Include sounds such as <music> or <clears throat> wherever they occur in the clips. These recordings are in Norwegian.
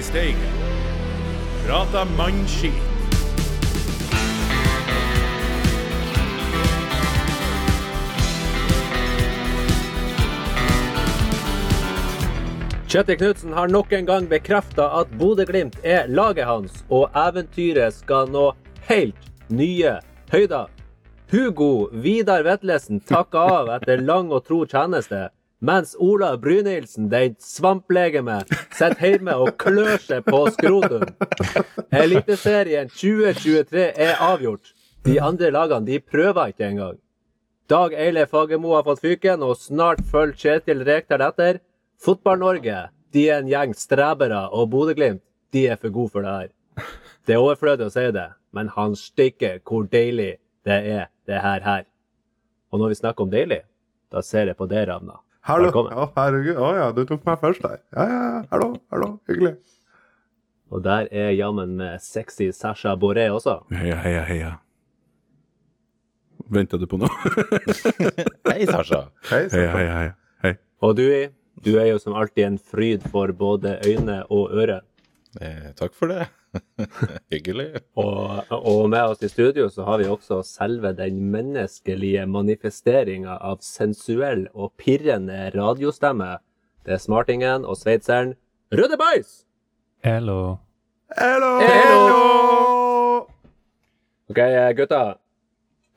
i steigen. Prata mannskit. Kjetil Knutsen har nok en gang bekrefta at Bodø-Glimt er laget hans, og eventyret skal nå helt nye høyder. Hugo Vidar Vetlesen takker av etter lang og tro tjeneste, mens Ola Brynildsen, den svamplegemet, sitter hjemme og klør seg på skrotum. Eliteserien 2023 er avgjort. De andre lagene de prøver ikke engang. Dag Eile Fagermo har fått fyken, og snart følger Kjetil Rekdal etter. Fotball-Norge de er en gjeng strebere, og Bodø-Glimt de er for gode for det her. Det er overflødig å si det, men han stikker hvor deilig det er, det her her. Og når vi snakker om deilig, da ser jeg på det, Ravna. Hallo. Velkommen. Å, herregud. Å ja, du tok meg først der. Ja, ja, ja. Hallo, hallo. Hyggelig. Og der er jammen med sexy Sasha Boré også. Heia, heia, heia. Venta du på noe? <laughs> Hei, Sasha. Hei, Sasha. heia, hei, Hei. Og du, du er jo som alltid en fryd for både øyne og øre. Eh, takk for det. <laughs> Hyggelig. Og, og med oss i studio så har vi også selve den menneskelige manifesteringa av sensuell og pirrende radiostemme. Det er smartingen og sveitseren Røde Bæsj! Hello. Hello! Hello! OK, eh, gutta.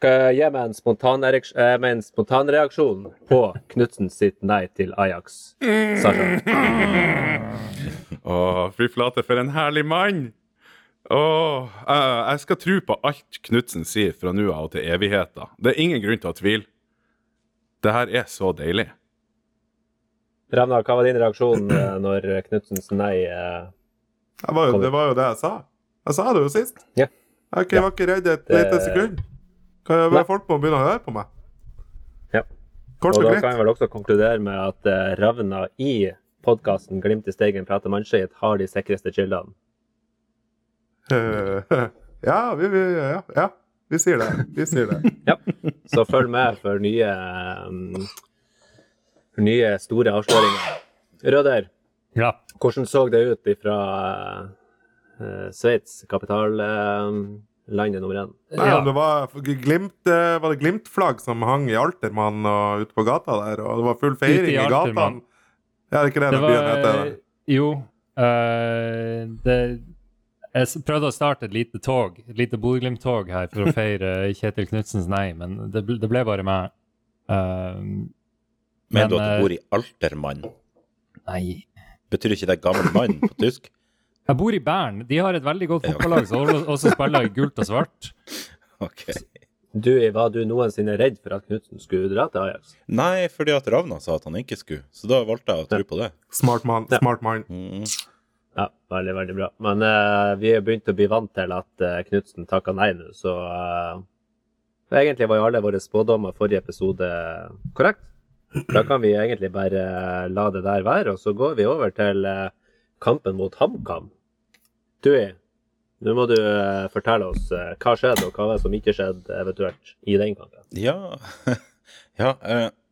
Gi meg en, spontanreaksjon, eh, med på Knutsen sitt nei til Ajax. Sasha. <laughs> Å, fy flate, for en herlig mann! Å, uh, jeg skal tro på alt Knutsen sier fra nå av og til evigheten. Det er ingen grunn til å tvile. Det her er så deilig. Ravna, hva var din reaksjon eh, når Knutsens nei uh, Det var, jo, det var jo det jeg sa. Jeg sa det jo sist. Ja. Jeg ikke- var ikke redd et Det- lite sekund. Kan jeg, være folk må begynne å høre på meg. Ja. Kort Og og da kan jeg vel også konkludere med at Ravna i podkasten Glimt i steigen prater mannskit har de sikreste kildene. Eh, <laughs> ja, vi, vi, ja, ja, vi sier det. Vi sier det. <laughs> Ja. Så følg med for nye, um, for nye store avsløringer. Røder, Ja. hvordan så det ut fra uh, Sveits, kapitallandet nummer én? Ja. det var, glimt, eh, var det Glimt-flagg som hang i Altermann og ute på gata der, og det var full feiring i i, gatene? Ja, det er ikke det, Det den byen heter? Jo. Uh, det Jeg prøvde å starte et lite tog, et lite Bodø-Glimt-tog her for å <laughs> feire Kjetil Knutsens nei, men det, ble- det ble bare meg. Uh, Mener du Men, at eh, du bor i Altermann? nei Betyr ikke det gammel mann på tysk? <laughs> Jeg bor i Bern. De har et veldig godt fotballag som også- spiller i gult og svart. <laughs> Ok. Du, var du noensinne redd for at Knutsen skulle dra til Ajax? Nei, fordi at Ravna sa at han ikke skulle, så da valgte jeg å tro på det. Smart mann. Smart mann. Mm. Ja, veldig, veldig bra. Men uh, vi er begynt å bli vant til at uh, Knutsen takka nei nå, så eh, Egentlig var jo alle våre spådommer forrige episode korrekt. Da kan vi egentlig bare la det der være, og så går vi over til kampen mot HamKam. Tui, nå må du fortelle oss hva skjedde, og hva var det som ikke skjedde eventuelt i den kampen. Ja, <laughs> ja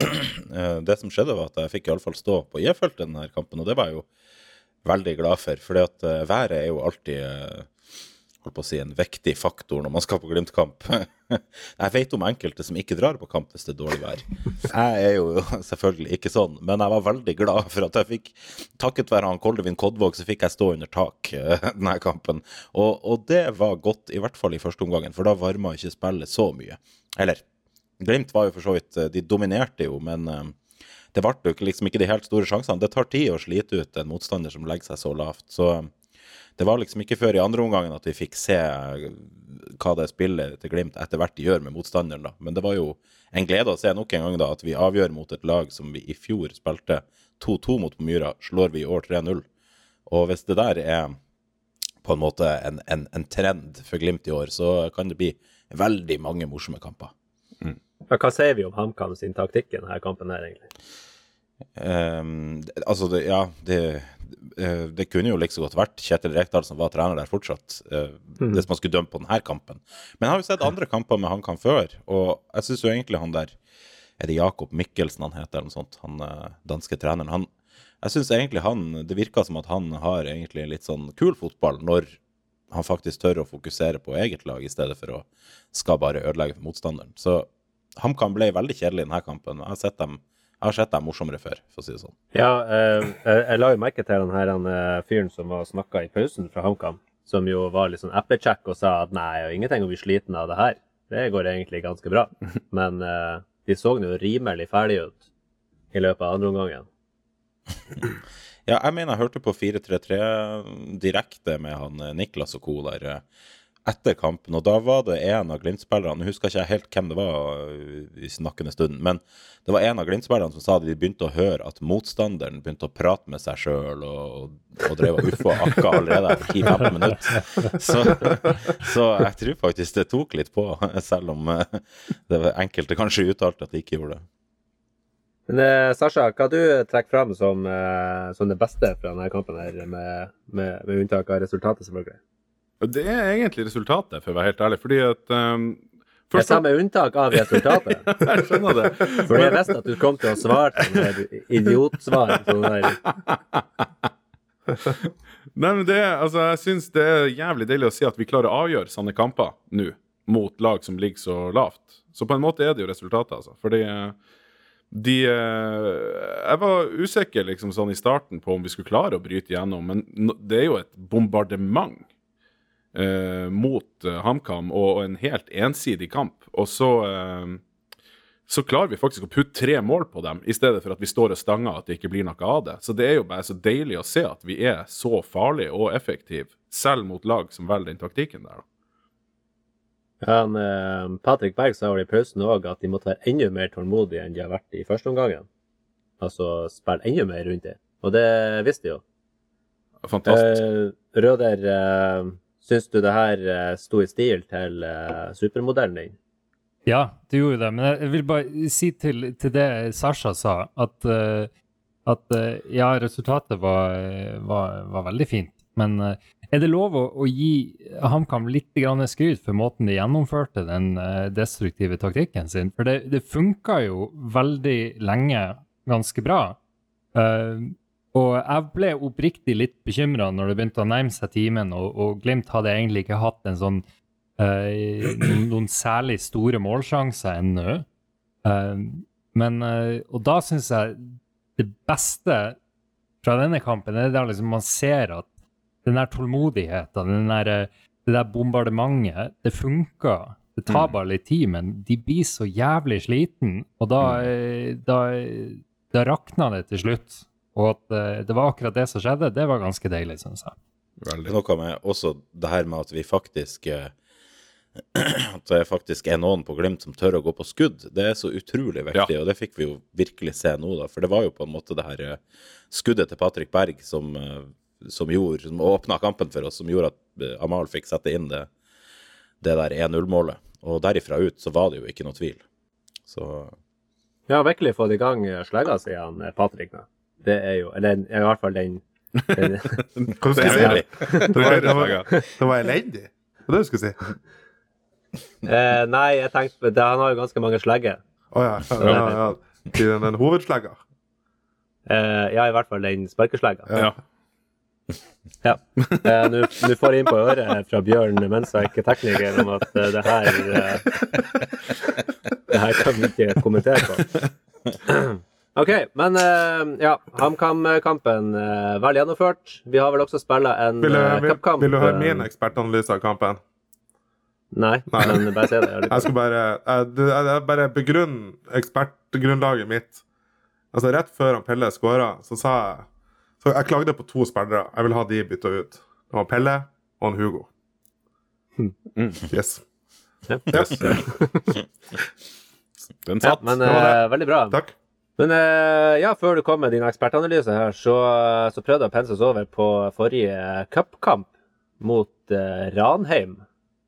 <clears throat> det som skjedde var at jeg fikk iallfall stå på J-feltet denne kampen, og det var jo veldig glad for. fordi at eh, været er jo alltid eh, holdt på å si, en viktig faktor når man skal på Glimt-kamp. <laughs> jeg vet om enkelte som ikke drar på kamp hvis det er dårlig vær. Jeg er jo <laughs> selvfølgelig ikke sånn, men jeg var veldig glad for at jeg fikk Takket være han Koldevin Kodvåg, så fikk jeg stå under tak <laughs> denne kampen. Og, og det var godt, i hvert fall i første omgangen, for da varma ikke spillet så mye. Eller Glimt var jo for så vidt eh, De dominerte jo, men det ble jo liksom ikke de helt store sjansene. Det tar tid å slite ut en motstander som legger seg så lavt. Så det var liksom ikke før i andre omgang at vi fikk se eh, hva det spillet til Glimt etter hvert gjør med motstanderen. da. Men det var jo en glede å se nok en gang da at vi avgjør mot et lag som vi i fjor spilte 2-2 mot på Myra, slår vi i år 3-0. Og hvis det der er på en måte en, en, en trend for Glimt i år, så kan det bli veldig mange morsomme kamper. Ja, Hva sier vi om HamKam sin taktikk i denne kampen her, egentlig? Um, altså, det, ja, det, eh, det kunne jo liksom godt vært Kjetil Rekdal som var trener der fortsatt, mm. hvis man skulle dømme på denne kampen. Men jeg har jo sett andre kamper med HamKam før, og jeg syns jo egentlig han der Er det Jakob Mikkelsen han heter, eller noe sånt? Han eh, danske treneren. Han, jeg syns egentlig han Det virker som at han har egentlig litt sånn kul fotball når han faktisk tør å fokusere på eget lag i stedet for å skal bare ødelegge for motstanderen. Så HamKam ble veldig kjedelig i denne kampen. Jeg har sett dem, jeg har sett dem morsommere før, for å si det sånn. Ja, eh, jeg, la jo merke til den her eh, fyren som var snakka i pausen fra HamKam, som jo var litt sånn eplekjekk og sa at nei, jeg har ingenting å bli sliten av det her. Det går egentlig ganske bra. <laughs> Men eh, de så nå rimelig ferdige ut i løpet av andre omgangen. Ja, jeg mener jeg hørte på 4-3-3 direkte med han eh, Niklas og co. der eh, etter kampen, og da var det en av Glimt-spillerne, jeg husker ikke helt hvem det var eh, i snakkende stund, men det var en av Glimt-spillerne som sa at de begynte å høre at motstanderen begynte å prate med seg sjøl og, og drev og uffa akka allerede etter 10-15 minutter. Så, så jeg tror faktisk det tok litt på, selv om eh, det var enkelte kanskje uttalte at de ikke gjorde det. Men eh, Sasha, hva du trekker fram som, som det beste fra denne kampen, her, med, med, med unntak av resultatet, selvfølgelig? Det er egentlig resultatet, for å være helt ærlig. Fordi at um, Jeg sa med unntak av resultatet. <laughs> Jeg skjønner det. For jeg visste at du kom til å svare sånn idiotsvar. Sånn. <laughs> Nei, men det, altså, jeg syns det er jævlig deilig å si at vi klarer å avgjøre sånne kamper nå, mot lag som ligger så lavt. Så på en måte er det jo resultatet, altså. Fordi eh, de eh, Jeg var usikker liksom sånn i starten på om vi skulle klare å bryte gjennom, men det er jo et bombardement eh, mot eh, HamKam og, og en helt ensidig kamp. Og så eh, så klarer vi faktisk å putte tre mål på dem, i stedet for at vi står og stanger at det ikke blir noe av det. Så det er jo bare så deilig å se at vi er så farlige og effektive, selv mot lag som velger den taktikken der. da. Han, eh, Patrick Berg sa vel i pausen òg at de måtte være enda mer tålmodige enn de har vært i første omgangen. Altså spille enda mer rundt det. Og det visste de jo. Fantastisk. Eh, Røder, eh, syns du det her eh, sto i stil til eh, supermodellen din? Ja, det gjorde det. Men jeg- vil bare si til, til det Sasha sa, at, eh, at ja, resultatet var, var, var veldig fint. Men er det lov å, å gi HamKam litt skryt for måten de gjennomførte den destruktive taktikken sin? For det, det funka jo veldig lenge ganske bra. Eh, og jeg ble oppriktig litt bekymra når det begynte å nærme seg timen, og, og Glimt hadde egentlig ikke hatt en sånn eh, noen, særlig store målsjanser ennå. Eh, men eh, Og da syns jeg det beste fra denne kampen er der liksom man ser at den der tålmodigheten, den der, det der bombardementet, det funker. Det tar Mm. bare litt tid, men de blir så jævlig sliten, og da, eh, da, da rakna det til slutt. Og at eh, det var akkurat det som skjedde, det var ganske deilig, syns jeg. Veldig. noe med også det her med at vi faktisk eh, <clears throat> At det faktisk er noen på Glimt som tør å gå på skudd. Det er så utrolig viktig, og det fikk vi jo virkelig se nå, da. For det var jo på en måte det her eh, skuddet til Patrick Berg som, som gjorde Som åpna kampen for oss, som gjorde at Amal fikk sette inn det, det der 1-0-målet. Og derifra ut så var det jo ikke noe tvil. Så Vi har virkelig fått i gang slegga, sier han Patrick. nå. Det er jo Eller i hvert fall den, den <laughs> Hva Det skal du si? Det var, det var, det var elendig. Det var det du skulle si. eh, Nei, jeg tenkte det, Han har jo ganske mange slegger. Å ja. ja, ja, ja. Til den, den hovedslegga. Eh, ja, i hvert fall den sparkeslegga. Ja. Ja. Eh, Nå nå får jeg inn på øret fra Bjørn mens jeg ikke er tekniker, om at uh, det her uh, Det her kan vi ikke kommentere på. OK, men uh, ja. HamKam-kampen uh, vel gjennomført. Vi har vel også spilla en Vil, eh, vil, cupkamp. vil du høre min ekspertanalyse av kampen? Nei, Nei. men bare si det. Jeg skal bare, jeg, jeg, jeg bare begrunne ekspertgrunnlaget mitt. Altså Rett før han Pelle skåra, så sa jeg så Jeg klagde på to spillere. Jeg vil ha de bytta ut. Det var Pelle og en Hugo. Mm. Yes. Ja. yes. <laughs> Den Ja, satt. men det var eh, veldig bra. Takk. Men eh, ja, før du kom med din ekspertanalyse her, så, så prøvde jeg å pense oss over på forrige cupkamp mot eh, Ranheim.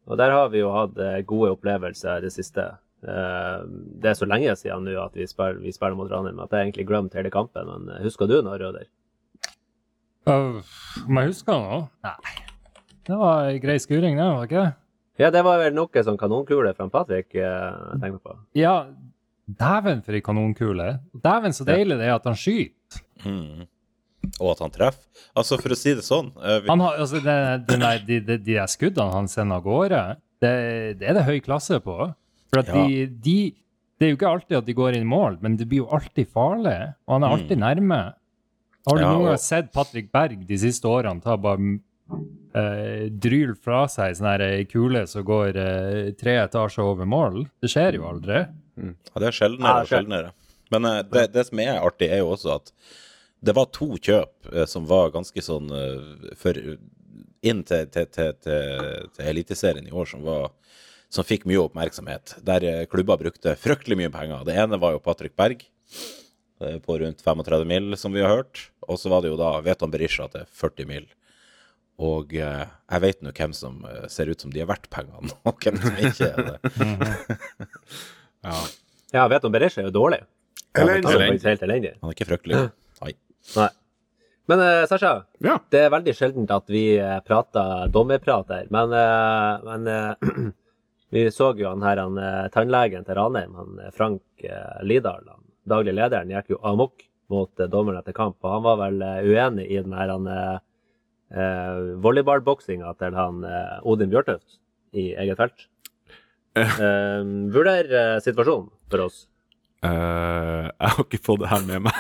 Og der har vi jo hatt eh, gode opplevelser i det siste. Eh, det er så lenge siden nå at vi spiller, vi spiller mot Ranheim at jeg egentlig glemte hele kampen. Men eh, husker du noe, Røder? Uh, Om jeg husker noe? Nei. Det var ei grei skuring, det, var ikke det? Ja, det var vel noe sånn kanonkule fra Patrick eh, jeg tenker på. Ja, dæven for ei kanonkule. Dæven så deilig det er at han skyter. mm. Og at han treffer. Altså, for å si det sånn eh, vi, Han har, altså, det, det, nei, de, de, de skuddene han sender av gårde, det, det er det høy klasse på. For Ja. de, de Det er jo ikke alltid at de går inn i mål, men det blir jo alltid farlig. Og han er alltid nærme. Har du Ja, noen og- gang sett Patrick Berg de siste årene ta bare eh, dryl fra seg sånn ei kule som går eh, tre etasjer over mål? Det skjer jo aldri. Ja, det er sjeldnere og sjeldnere. Men uh, det, det som er artig, er jo også at det var to kjøp uh, som var ganske sånn uh, for, inn til, til, til, til, til Eliteserien i år som, var, som fikk mye oppmerksomhet. Der klubber brukte fryktelig mye penger. Det ene var jo Patrick Berg på rundt 35 mil, som vi har hørt. Og så var det jo da Veton Berisha til 40 mil. Og eh, jeg vet nå hvem som ser ut som de er verdt pengene, <laughs> og hvem som ikke er det. <laughs> Ja. Ja, vet om Berisha er jo dårlig. Elendig. Han er helt elendig. Han er ikke fryktelig. Nei. Nei. Men uh, Sasha, ja. det er veldig sjeldent at vi eh, prater dommerprat her. Men, uh, men uh, <clears throat> vi så jo han her, han tannlegen til Ranheim, han Frank Lidahl, han, daglig lederen, gikk jo amok mot dommeren etter kamp. Og han var vel uenig i den her han, volleyballboksinga til han Odin Bjørtøft i eget felt. Eh, Vurder eh, situasjonen for oss. Uh, jeg har ikke fått det her med meg.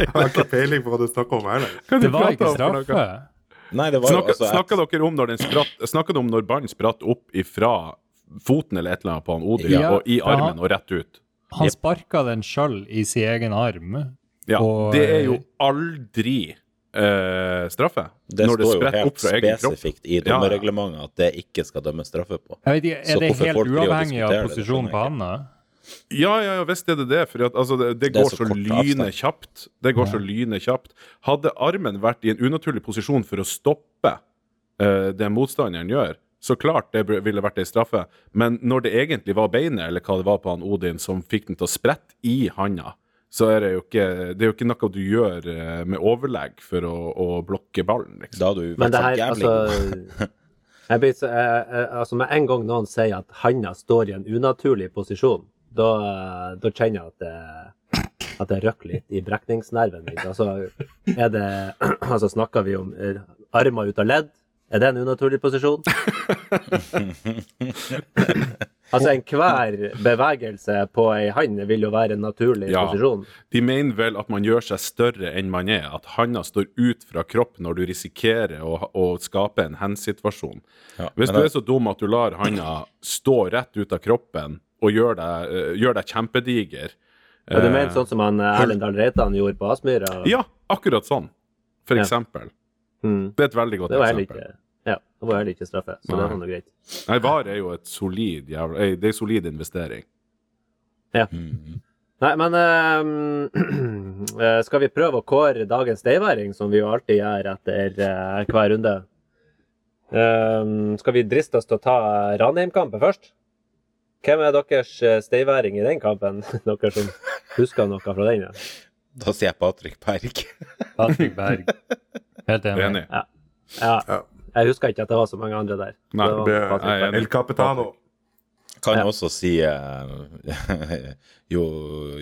Jeg har ikke peiling på hva du snakker om heller. Det var ikke straffe. Nei, det var jo Snakka, altså snakka dere om når den spratt om når ballen spratt opp ifra foten eller et eller annet på han Odil, Ja, og i armen han- og rett ut? Han yep. sparka den sjøl i sin egen arm. Ja, Og- det er jo aldri eh, straffe. Det når det står jo helt spesifikt i Ja, ja. dommerreglementet at det ikke skal dømmes straffe på. Jeg vet ikke, Så Er det helt uavhengig av det, det posisjonen på handa? Ja, ja, ja, visst er det det. For at, altså, det, det Det går så så, lyne kjapt. Det går så lyne kjapt. Hadde armen vært i en unaturlig posisjon for å stoppe eh, det motstanderen gjør, så klart det ville vært ei straffe. Men når det egentlig var beinet, eller hva det var på han Odin, som fikk den til å sprette i handa, så er det jo ikke, det er jo ikke noe du gjør eh, med overlegg for å, å blokke ballen, liksom. Da har du vært sånn her, jævlig altså jeg blir jeg, jeg, altså Med en gang noen sier at handa står i en unaturlig posisjon, da, da kjenner jeg at det, at det røkker litt i brekningsnerven min. Altså, er det, <clears throat> altså snakker vi om eh, armer ut av ledd? Er det en unaturlig posisjon? <laughs> altså enhver bevegelse på ei hand vil jo være en naturlig Ja. posisjon. De mener vel at man gjør seg større enn man er. At handa står ut fra kroppen når du risikerer å, å skape en hen-situasjon. Ja, Hvis du er så dum at du lar handa stå rett ut av kroppen og gjør deg, eh, gjør deg kjempediger ja, du eh, mener sånn som han eh, Erlend Dahl Reitan gjorde på Aspmyra? Ja, akkurat sånn. For Ja. eksempel. Mm. Det er et veldig godt Det eksempel. Like, Ja, det var heller ikke straffe, så det Nei. var noe greit. Nei, VAR er jo et solid jævla Det er en solid investering. Mhm. Nei, men eh, <clears throat> eh, skal vi prøve å kåre dagens steiværing, som vi jo alltid gjør etter eh, hver runde? Eh, skal vi driste oss til å ta Ranheim-kampen først? Hvem er deres eh, steiværing i den kampen? <laughs> Dere som husker noe fra den? Ja. Da sier jeg Patrick Berg. Patrick Berg. <laughs> Helt enig. Enig. Ja. Ja. Jeg husker ikke at det var så mange andre der. Nei, Det El Capitano. Kan Ja. også si eh, <laughs> jo,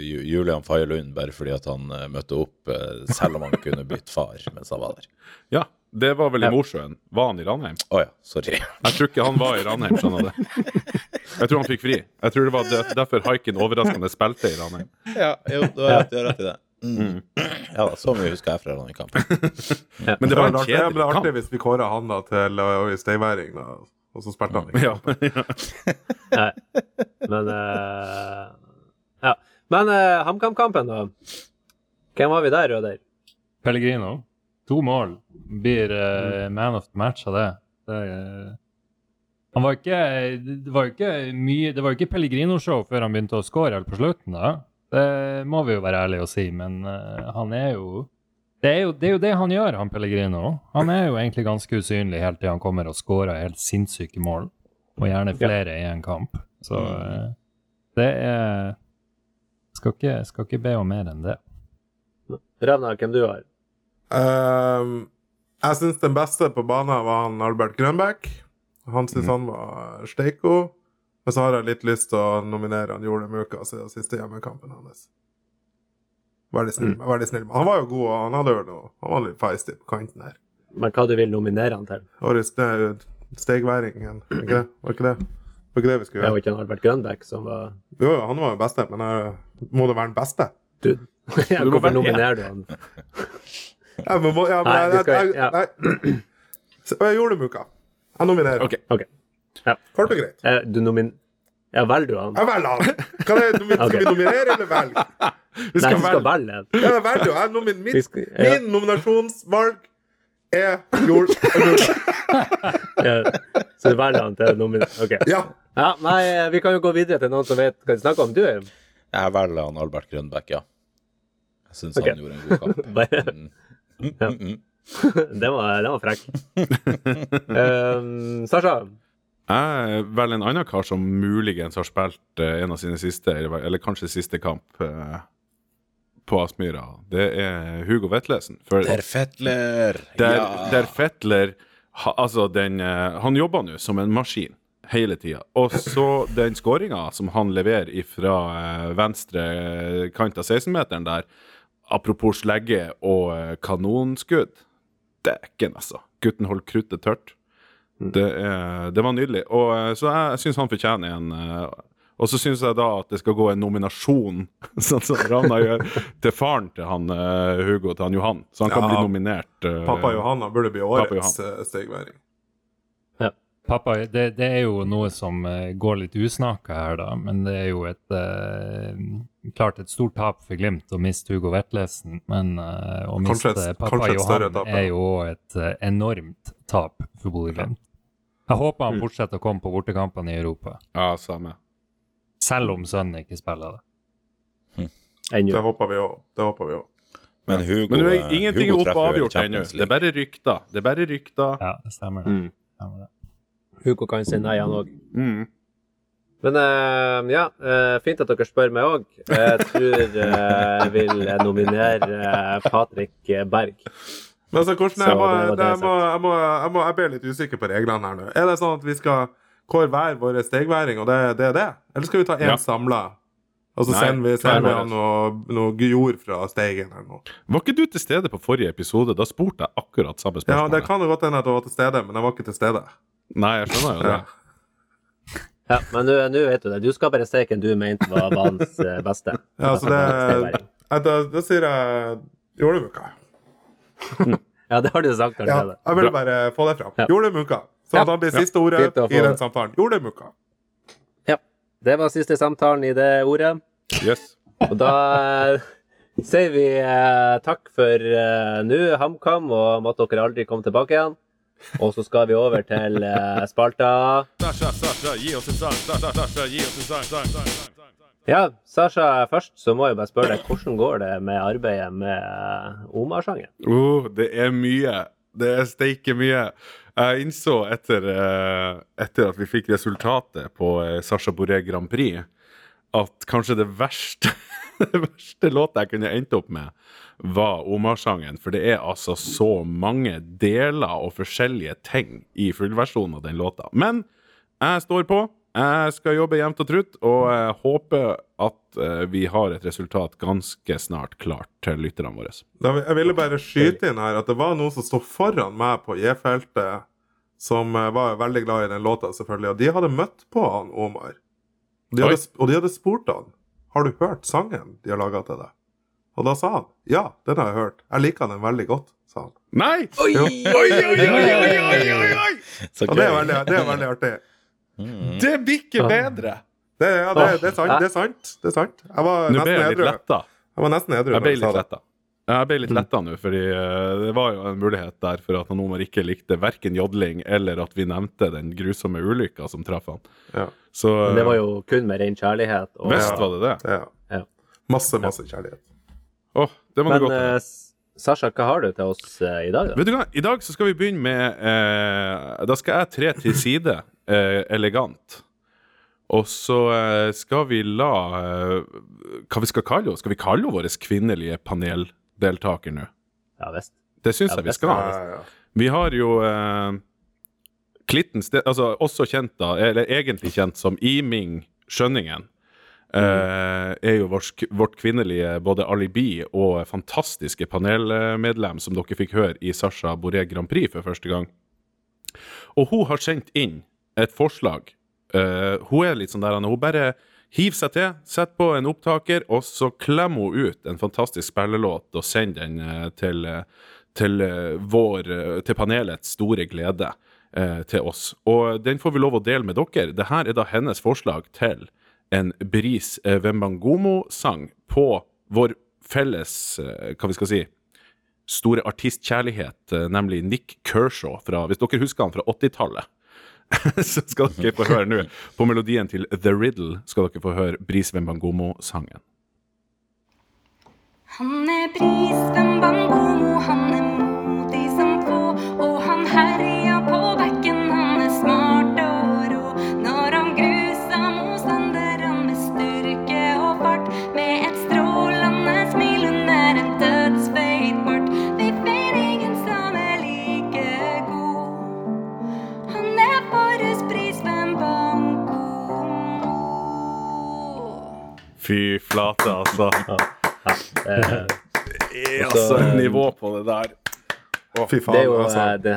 Julian Faye Lund, bare fordi at han eh, møtte opp eh, selv om han kunne bytte far mens han var der. <laughs> Ja, det var vel Ja. i Mosjøen. Var han i Ranheim? Å ja, sorry. <laughs> Jeg tror ikke han var i Ranheim, skjønner du. Jeg tror han fikk fri. Jeg tror det var derfor haiken overraskende spilte i Ranheim. Ja, jo, du du har rett i det. Mm. Ja da, så mye husker jeg fra den kampen. <laughs> Men det var en Det ble artig kamp. hvis vi kåra han da til uh, steiværing, da, og så spilte han ikke. Ja. <laughs> Men uh, Ja. Men uh, HamKam-kampen, da. Hvem var vi der, Røder? Pellegrino. To mål. Blir uh, man of the match av det. det uh, han var ikke Det var jo ikke mye Det var jo ikke Pellegrino-show før han begynte å score helt på slutten, da. Det må vi jo være ærlige og si, men uh, han er jo det er, jo, det er jo det han gjør, han Pellegrino. Han er jo egentlig ganske usynlig helt til han kommer og scorer helt sinnssyke mål. Og gjerne flere i en kamp. Så uh, det er skal ikke, skal ikke be om mer enn det. Ravna, hvem du har? Ehm, jeg syns den beste på banen var han Albert Grønbæk. Han syns han var steiko. Men så har jeg litt lyst til å nominere han Jorunn Muka siden siste hjemmekampen hans. Snill, veldig snill. Men han var jo god, og han hadde jo noe Han var litt feisty på kanten her. Men hva du vil nominere han til? Årets ste- var ikke det? Var ikke det? Var ikke det vi skulle Det var gjøre? ikke Albert Grønbæk som var Jo, han var jo beste, men jeg, må det være den beste? Du. Ja, <laughs> Du Hvorfor nominerer du han? Ja, men, ja, men Nei, jeg, vi skal- jeg, ja. nei. <clears throat> Så, Jeg gjorde det, Muka. Jeg nominerer. Ok. OK. Kort og greit. Eh, Du nomin... Ja, velger du han? Jeg velger han. Kan jeg, nomi- skal vi <laughs> nominere eller velge? <laughs> Vi Nei, vi skal velge. Ja, jeg velger jo. Jeg nomin, Min, skal- ja. Min nominasjonsvalg er jord... <laughs> Ja, Så du velger han til nomin... OK. Ja. Ja, nei, vi kan jo gå videre til noen som vet hva de snakker om. Du, Jeg velger han Albert Grønbæk, ja. Jeg syns okay. han gjorde en god kamp. bare Mm. Mm, mm, mm. Den var, den var frekk. Um, Sasha, Jeg velger en annen kar som muligens har spilt eh, en av sine siste, eller, kanskje siste kamp eh, på Aspmyra. Det er Hugo Vetlesen. For Der Fettler! der, ja! der Fetler Altså, den eh, Han jobber nå som en maskin hele tida. Og så den skåringa som han leverer fra venstre kant av 16-meteren der, apropos slegge og kanonskudd Dæken, altså. Gutten holder kruttet tørt. Det, er, det var nydelig. Og, eh, så jeg, jeg syns han fortjener en eh, Og så syns jeg da at det skal gå en nominasjon, <laughs> sånn som Ravna <laughs> gjør, til faren til han eh, Hugo, til han Johan. Så han kan bli nominert. Pappa Johanna burde bli årets stegværing. Ja. Pappa, det, det er jo noe som går litt usnakka her, da. Men det er jo et eh, klart et stort tap for Glimt å miste Hugo Vetlesen. Men eh, å miste et- pappa kanskje Johan tap, ja. er jo et enormt tap for Bodø-Glimt. Jeg håper Mm. han fortsetter å komme på bortekampene i Europa, Ja, samme. selv om sønnen ikke spiller det. Det håper vi òg. Det håper vi òg. Men Hugo, Men er eh, ingenting Hugo opp og treffer jo avgjort ennå. Det er bare rykter. Det er bare rykter. Ja, det stemmer. det. Mm. Stemmer det. Hugo kan si nei, han òg. Mm. Men uh, ja, uh, fint at dere spør meg òg. Jeg tror uh, jeg vil nominere Patrick Berg. Men altså, hvordan, jeg, må, det det det, jeg jeg, må, jeg, må, jeg, må, jeg ble litt usikker på reglene her nå. Er det sånn at vi skal kåre hver vår stegværing, og det, det er det? Eller skal vi ta én Ja. samla? Og så sender vi, sender vi noe, noe jord fra steigen eller noe. Var ikke du til stede på forrige episode? Da spurte jeg akkurat samme spørsmål. Ja, det kan jo godt hende at jeg var til stede, men jeg var ikke til stede. Nei, jeg skjønner jo det. Ja. Ja, men nå vet du det. Du skal bare hvem du mente var banens eh, beste. Ja, så det, da, sier jeg Jordmuka. Ja, det har du sagt Ja, allerede. jeg ville bare få det fram. Ja. munka? Så Ja. at han blir siste ordet i den det. samtalen. Munka. Ja. Det var siste samtalen i det ordet. Yes. Og da eh, sier vi eh, takk for eh, nå, HamKam, og måtte dere aldri komme tilbake igjen. Og så skal vi over til eh, spalta Sasha, Sasha, gi oss en sang. Sasha, Sasha, gi oss en sang, sang, sang, sang. Ja, Sasha, først så må jeg bare spørre deg, hvordan går det med arbeidet med eh, Omar-sangen? Oh, det er mye. Det er steike mye. Jeg innså etter, eh, etter at vi fikk resultatet på eh, Sasha Boré Grand Prix, at kanskje det verste, <laughs> det verste låta jeg kunne endt opp med, var Omar-sangen. For det er altså så mange deler og forskjellige ting i fullversjonen av den låta. Men jeg står på. Jeg skal jobbe jevnt og trutt, og jeg håper at eh, vi har et resultat ganske snart klart til lytterne våre. Jeg ville bare skyte inn her at det var noen som sto foran meg på J-feltet, som eh, var veldig glad i den låta, selvfølgelig. Og de hadde møtt på han Omar. De hadde, og de hadde spurt han Har du hørt sangen de har laga til deg. Og da sa han ja, den har jeg hørt. Jeg liker den veldig godt, sa han. Nei! Oi, Oi, oi, oi, oi, oi, oi, oi! Og det er veldig, det er veldig artig. Mm. Det blir ikke bedre! Det, ja, det, det, er sant, det er sant. Det er sant. Jeg var Nå nesten edru. Jeg var nesten edru Jeg ble litt letta. Jeg ble litt letta nå, fordi eh, det var jo en mulighet der for at han Omar ikke likte verken jodling eller at vi nevnte den grusomme ulykka som traff han. Ja. Så Men det var jo kun med ren kjærlighet. Og, Visst var det det. Ja. Ja. Masse, masse kjærlighet. Åh, det må Men du godt eh, ha. Sasha, hva har du til oss eh, i dag, da? Vet du hva, I dag så skal vi begynne med eh, Da skal jeg tre til side eh, elegant. Og så eh, skal vi la eh, Hva vi skal kalle henne? Skal vi kalle henne vår kvinnelige paneldeltaker nå? Ja visst. Det syns Ja, jeg vi skal. Ja, ja. Vi har jo eh, Klitten Altså også kjent da, eller egentlig kjent som Iming Skjønningen. eh, er jo vårt, vårt kvinnelige både alibi og fantastiske panelmedlem, som dere fikk høre i Sasha Boré Grand Prix for første gang. Og hun har sendt inn et forslag. Uh, hun er litt sånn der Hun bare hiver seg til, setter på en opptaker, og så klemmer hun ut en fantastisk spillelåt og sender den uh, til, uh, til vår Til panelets store glede til oss. Og den får vi lov å dele med dere. Dette er da hennes forslag til en Bris Wembangomo-sang på vår felles, hva vi skal si, store artistkjærlighet, nemlig Nick Kershaw, fra, hvis dere husker han fra 80-tallet. <laughs> Så skal dere få høre nå, på melodien til The Riddle, skal dere få høre Brisven Bangomo sangen Han er Brisven bangomo, flate, ja, Eh, Altså, et nivå på det der. Fy Det er faen, jo altså. eh, det,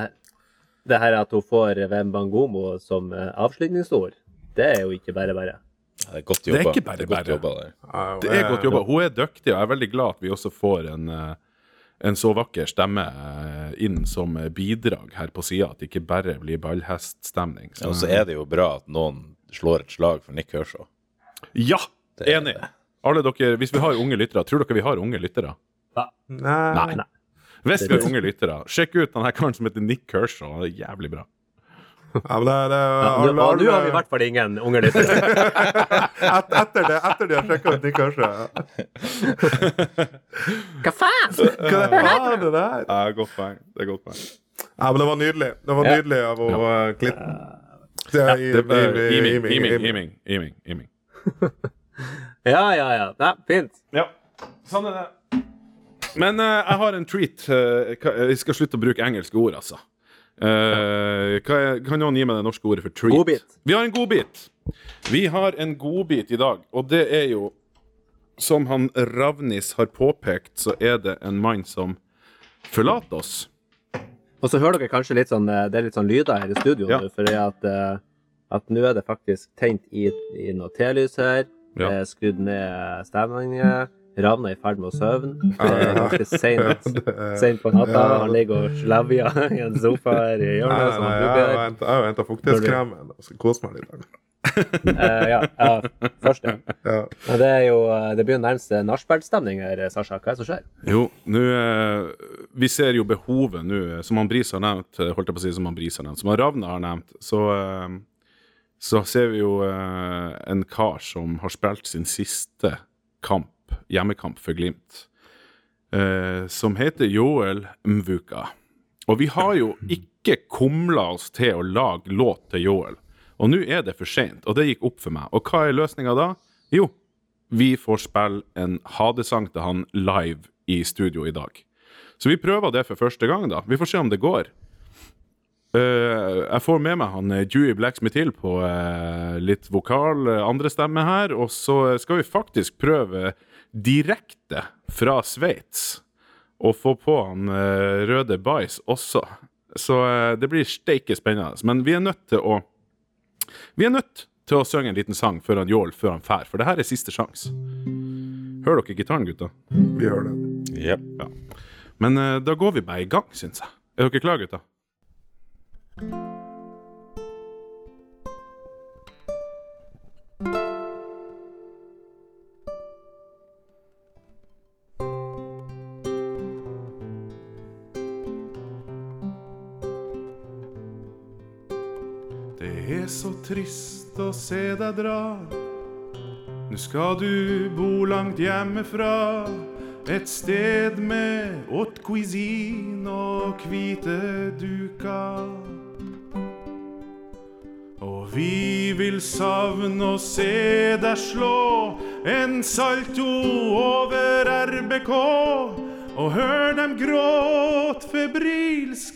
det her at hun får Wembangomo som eh, avslutningsord, det er jo ikke bare bare. Ja, det er godt Det er jobba. ikke bare Det er godt jobba der. Det er godt jobba. Hun er dyktig, og jeg er veldig glad at vi også får en, eh, en så vakker stemme inn som bidrag her på sida. At det ikke bare blir ballheststemning. Ja, Og så er det jo bra at noen slår et slag for Nick Kershaw. Ja! Enig. Alle dere, Hvis vi har unge lyttere, tror dere vi har unge lyttere? Nei. Nei. Hvis vi har unge lyttere, sjekk ut denne karen som heter Nick Kershaw. Han er jævlig bra. Ja, men det, det, Ja, nå- alle- nå har vi i hvert fall ingen unge lyttere. <laughs> Et, etter det, etter de har sjekka ut Nick Kershaw. Hva faen? Hva er det der? Ja, godt poeng. Det er godt poeng. Ja, men det var nydelig. Det var nydelig av er er i- Iming, i- iming, i- iming, iming, iming. Ja, ja, ja. Nei, fint. Ja, sånn er det. Men uh, jeg har en treat. eh, hva- jeg skal slutte å bruke engelske ord, altså. Uh, hva er, kan noen gi meg det norske ordet for treat? Godbit. Vi har en godbit. Vi har en godbit i dag, og det er jo Som han Ravnis har påpekt, så er det en mann som forlater oss. Og så hører dere kanskje litt sånn eh, Det er litt sånn lyder her i studio Ja. nå, for det at, eh, at nå er det faktisk tent i, i noe telys her. Ja. Det er skrudd ned stemningen. Ravna er i ferd med å sovne. <laughs> Det er ganske seint sent på natta. Ja. Han ligger og slevjer i en sofa her i hjørnet. nei, nei, jeg har henta fuktighetskremen og skal kose meg litt. uh, ja, ja, først det. Ja. <laughs> Det er jo eh, Det blir jo nærmest nachspielstemning her, Sasha. Hva er det som skjer? Jo, nå eh, Vi ser jo behovet nå, eh, som han Bris har nevnt, eh, holdt jeg på å si som han Bris har nevnt, som han Ravna har nevnt, så eh, så ser vi jo eh, en kar som har spilt sin siste kamp, hjemmekamp for Glimt, eh, som heter Joel Mvuka. Og vi har jo ikke kumla oss til å lage låt til Joel. Og nå er det for seint, og det gikk opp for meg. Og hva er løsninga da? Jo, vi får spille en hadesang til han live i studio i dag. Så vi prøver det for første gang, da. Vi får se om det går. Eh, jeg får med meg han eh, Dewey Blacksmith Hill på uh, litt vokal, uh, andre stemme her. Og så skal vi faktisk prøve direkte fra Sveits å få på han Røde Bajs også. Så det blir steike spennende. Men vi er nødt til å Vi er nødt til å synge en liten sang før han Jål før han fær, for det her er siste sjanse. Hører dere gitaren, gutta? Vi hører det. Yep. Men eh, da går vi bare i gang, syns jeg. Er dere klare, gutta? Det er så trist å se deg dra. Nå skal du bo langt hjemmefra. Et sted med haute cuisine og hvite duker. Vi vil savne å se deg slå en salto over RBK. Og hør dem gråt febrilsk,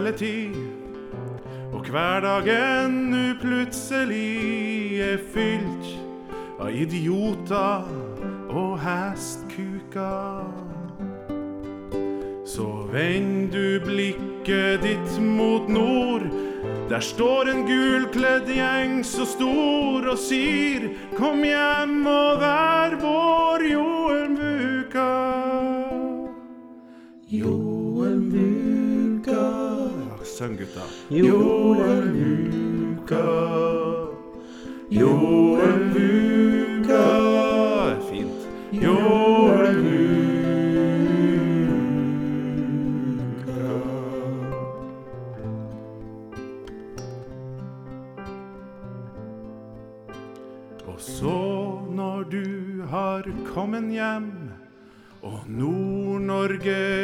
spilletid, og hverdagen nu plutselig er fylt av idioter og hestkuker. Så vend du blikket ditt mot nord. Der står en gulkledd gjeng så stor og sier Kom hjem og vær vår Joel Syng, gutta. Joel Muka. Fint. Joel Muka. Og så når du har kommet hjem og Nord-Norge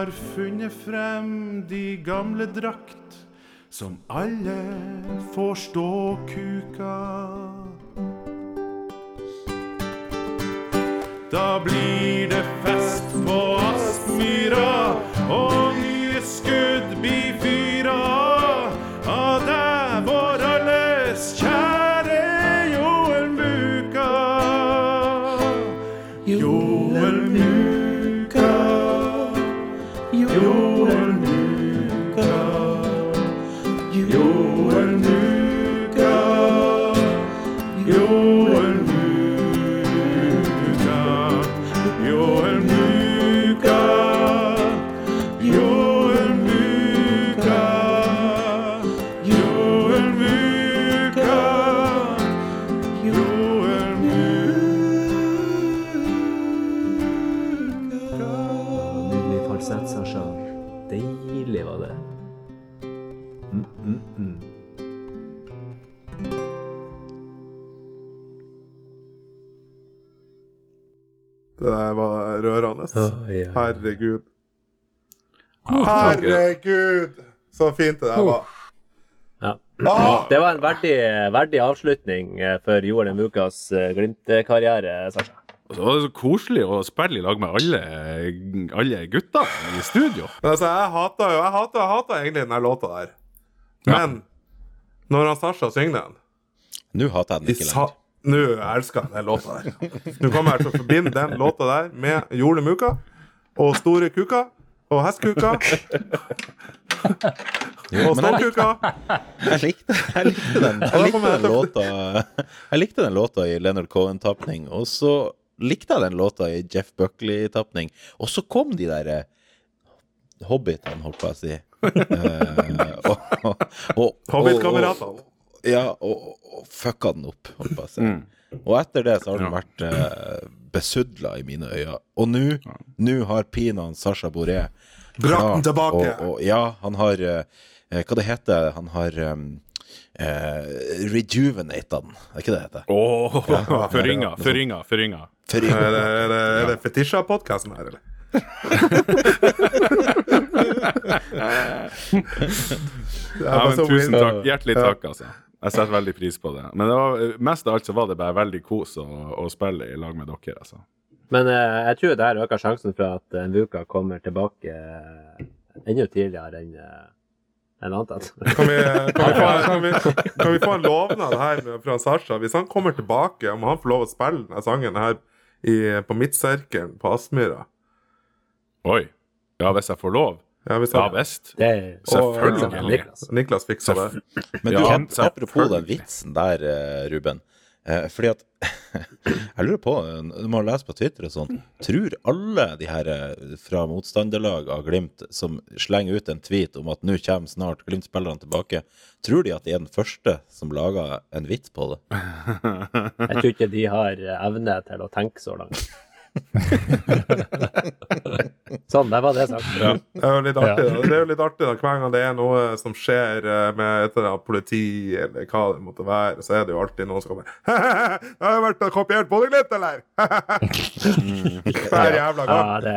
har funnet frem de gamle drakt som alle får stå kuka. Da blir det fest på Aspmyra, oi. Herregud. Herregud! Så fint det der var. Ja. Ah! Det var en verdig, verdig avslutning eh, for Joel Mukas eh, Glimt-karriere, Sasha. Og så var det så koselig å spille i lag med alle, alle gutta i studio. Men altså, jeg hater jo Jeg hater, jeg hata egentlig den låta der. Men når han Sasha synger den Nå hater jeg den ikke lenger. Nå elsker jeg den låta der. Nå kommer jeg til å forbinde den låta der med Jole Muka og Store Kuka og Hestkuka og Stålkuka. jeg, likte, jeg, likte den, jeg, likte den låta, jeg likte den låta i Leonard Cohen-tapning, og så likte jeg den låta i Jeff Buckley-tapning. Og så kom de der eh, hobbitene, holdt på å si. <laughs> Eh, og, og, og, Hobbitkameratene. Ja, og, og fucka den opp, holdt på å si. Og etter det så har den vært eh, besudla i mine øyne. Og nå nå har pinan Sasha Boré Brakt den tilbake. Og, og, ja, han har eh, eh, Hva det heter Han har um, eh, rejuvenata den, er ikke det det heter? Åh, Forringa, forringa, forringa. For, Er det, er det, er det fetisja-podkasten her, eller? <laughs> Ja, men tusen takk. Hjertelig takk, altså. Jeg setter veldig pris på det. Men det var, mest av alt så var det bare veldig kos å, å spille i lag med dere, altså. Men eh, jeg tror det her øker sjansen for at eh, Vuka kommer tilbake eh, enda tidligere enn en enn antatt. Kan vi, kan, vi få, kan, vi, <laughs> kan vi få en lovnad her fra Sasha? Hvis han kommer tilbake, må han få lov å spille denne sangen her i, på Midtsirkelen på Aspmyra Oi. Ja, hvis jeg får lov? Ja, hvis Ja visst. Det Selvfølgelig. Niklas. Niklas fiksa det. Men du, ja, apropos den vitsen der, eh, Ruben. Eh, fordi at <laughs> Jeg lurer på, eh, når man leser på Twitter og sånn, tror alle de her fra motstanderlag av Glimt som slenger ut en tweet om at nå kommer snart Glimt-spillerne tilbake, tror de at de er den første som lager en vits på det? <laughs> Jeg tror ikke de har evne til å tenke så langt. <laughs> sånn, der var det sagt. Det er jo litt artig, da. Det er jo litt artig da. Hver gang det er noe som skjer eh, med et eller annet politi, eller hva det måtte være, så er det jo alltid noen som kommer <laughs> <laughs> Det har jo vært kopiert Bodø-Glimt, eller? Hver jævla gang. Ja, det,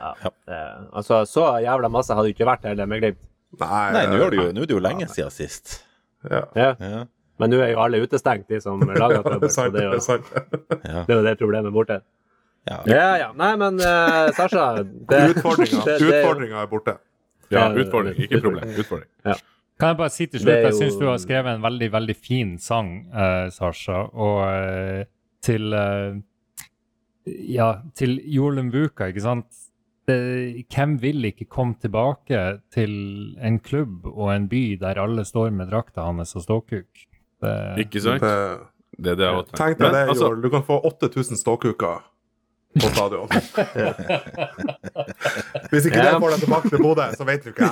ja, det Altså, så jævla masse hadde det ikke vært heller med Glimt. Nei, Nei, nå er det jo, nå er det jo lenge siden sist. ja. Ja. Ja. Men nå er jo alle utestengt, de som lager er Så det Det er, jo, det er jo det problemet borte. Ja. Ja, ja. Nei, men uh, Sasha det- <laughs> Utfordringa det- det er utfordringa er borte. Ja, Ja, utfordring. Ikke problem. Utfordring. Kan jeg bare si til slutt, jo... jeg syns du har skrevet en veldig, veldig fin sang, uh, Sasha. Og uh, til uh, Ja, til Joel Buka, ikke sant. Det, hvem vil ikke komme tilbake til en klubb og en by der alle står med drakta hans og ståkuk? Det, Ikke sant? Det- Det er det jeg også Tenk deg det, altså, Du kan få 8000 ståkuker på stadion. <laughs> Hvis ikke det får deg tilbake til Bodø, så vet du ikke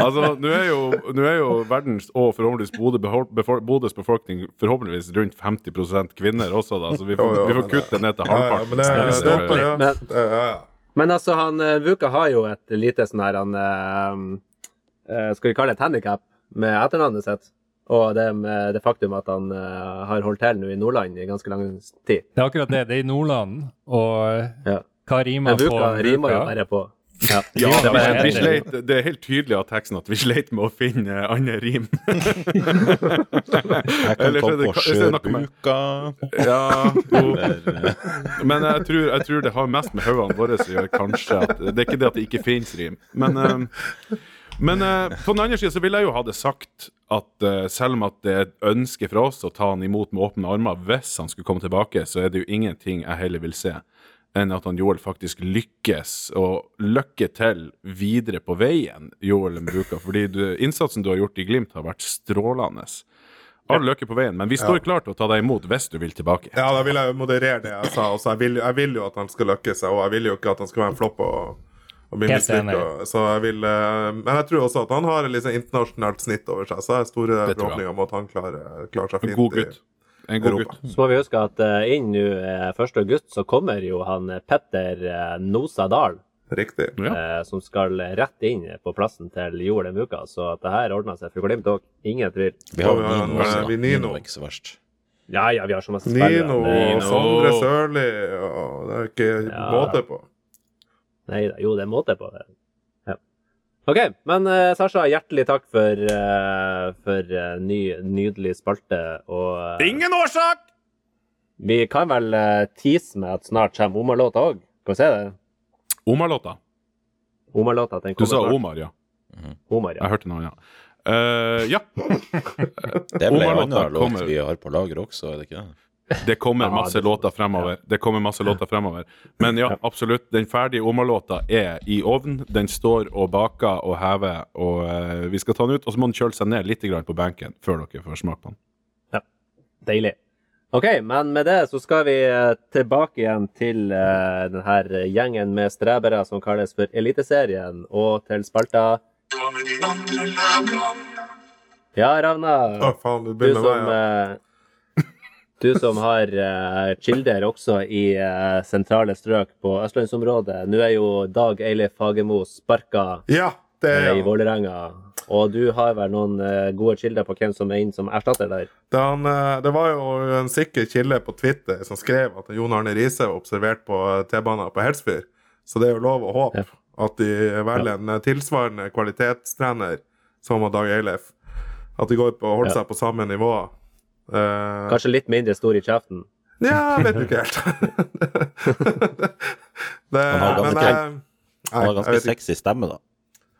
altså, nå er, jo, nå er jo verdens og forhåpentligvis Bodø befor- Bodøs befolkning forhåpentligvis rundt 50 kvinner også, da, så vi får, Jo, jo, vi får kutte det ned til Ja, ja, halvparten. men det, det, det- det. Men- ja, ja. Men altså, han eh, Vuka har jo et lite sånn her han eh, eh, Skal vi kalle det et handikap med etternavnet sitt? Og det med det faktum at han uh, har holdt til nå i Nordland i ganske lang tid. det er akkurat det. Det er i Nordland, og Ja. hva rimer Men på Vuka rimer jo bare på ja. <laughs> Ja, det, det er vi sleit, det er helt tydelig av teksten at vi sleit med å finne andre rim. <laughs> Jeg kan ta på skjørbuka. Ja, jo. <laughs> Eh, Men jeg tror, jeg tror det har mest med hodene våre å gjøre, kanskje. At, det er ikke det at det ikke finnes rim. Men, eh, men eh, på den andre siden så ville jeg jo ha det sagt at eh, selv om at det er et ønske fra oss å ta han imot med åpne armer hvis han skulle komme tilbake, så er det jo ingenting jeg heller vil se enn at han Joel faktisk lykkes, og lykke til videre på veien, Joel Mbuka. Fordi du, innsatsen du har gjort i Glimt, har vært strålende. All lykke på veien, men vi står klar til å ta deg imot hvis du vil tilbake. ja, da vil jeg moderere det jeg sa. Også. Jeg, vil, jeg vil jo at han skal lykkes, og jeg vil jo ikke at han skal være en flopp og, og blir mislykka. Så jeg vil eh, Men jeg tror også at han har et sånn internasjonalt snitt over seg, så jeg har store forhåpninger om at han klarer, klarer seg En fint. god gutt. En god Europa. gutt. Så må vi huske at eh, inn nå eh, 1. august så kommer jo han eh, Petter eh, Nosa Dahl, Riktig. Ja. eh, som skal rett inn på plassen til Joel en uka. Så at det her ordner seg for Glimt òg. Ingen tvil. vi har har- Nino også. vi. Nino. Nino er ikke så verst. Ja, ja, vi har så masse spillere. Nino og Sondre Sørli og Det er ikke Ja. måte på. Nei da, jo, det er måte på det. Ja. OK, men uh, Sasha, hjertelig takk for, uh, for uh, ny, nydelig spalte. Og Ingen årsak! vi kan vel uh, tease med at snart kommer Omar-låta òg. Skal vi se det? Omar-låta. Omar-låta, den Du sa. Omar, ja. Omar, ja. Jeg hørte noe, ja. Uh, ja, <laughs> Det er vel ei anna låt vi har på lager også, er det ikke det? Det kommer masse låter fremover. Det kommer masse låter fremover. Men ja, absolutt. Den ferdige Oma-låta er i ovnen. Den står og baker og hever, og uh, vi skal ta den ut. Og så må den kjøle seg ned litt på benken før dere får smake på den. Deilig. OK, men med det så skal vi eh, tilbake igjen til uh, denne gjengen med strebere som kalles for Eliteserien, og til spalta Ja, Ravna. Å, faen, du Du begynner med som, meg. Ja. Du som har uh, kilder også i uh, sentrale strøk på østlandsområdet. Nå er jo Dag Eilif Fagermo sparka ja, det er i han. Vålerenga. Og du har vel noen gode kilder på hvem som er inn som erstatter der? Det, han, det var jo en sikker kilde på Twitter som skrev at Jon Arne Riise var observert på T-banen på Helsfyr. Så det er jo lov å håpe Ja. at de velger en tilsvarende kvalitetstrener som Dag Eilif. At de går på å holde Ja. seg på samme nivå. Eh, Kanskje litt mindre stor i kjeften? Ja, jeg vet ikke helt. <laughs> det, Han har men ganske- eh, Han har ganske sexy stemme, da.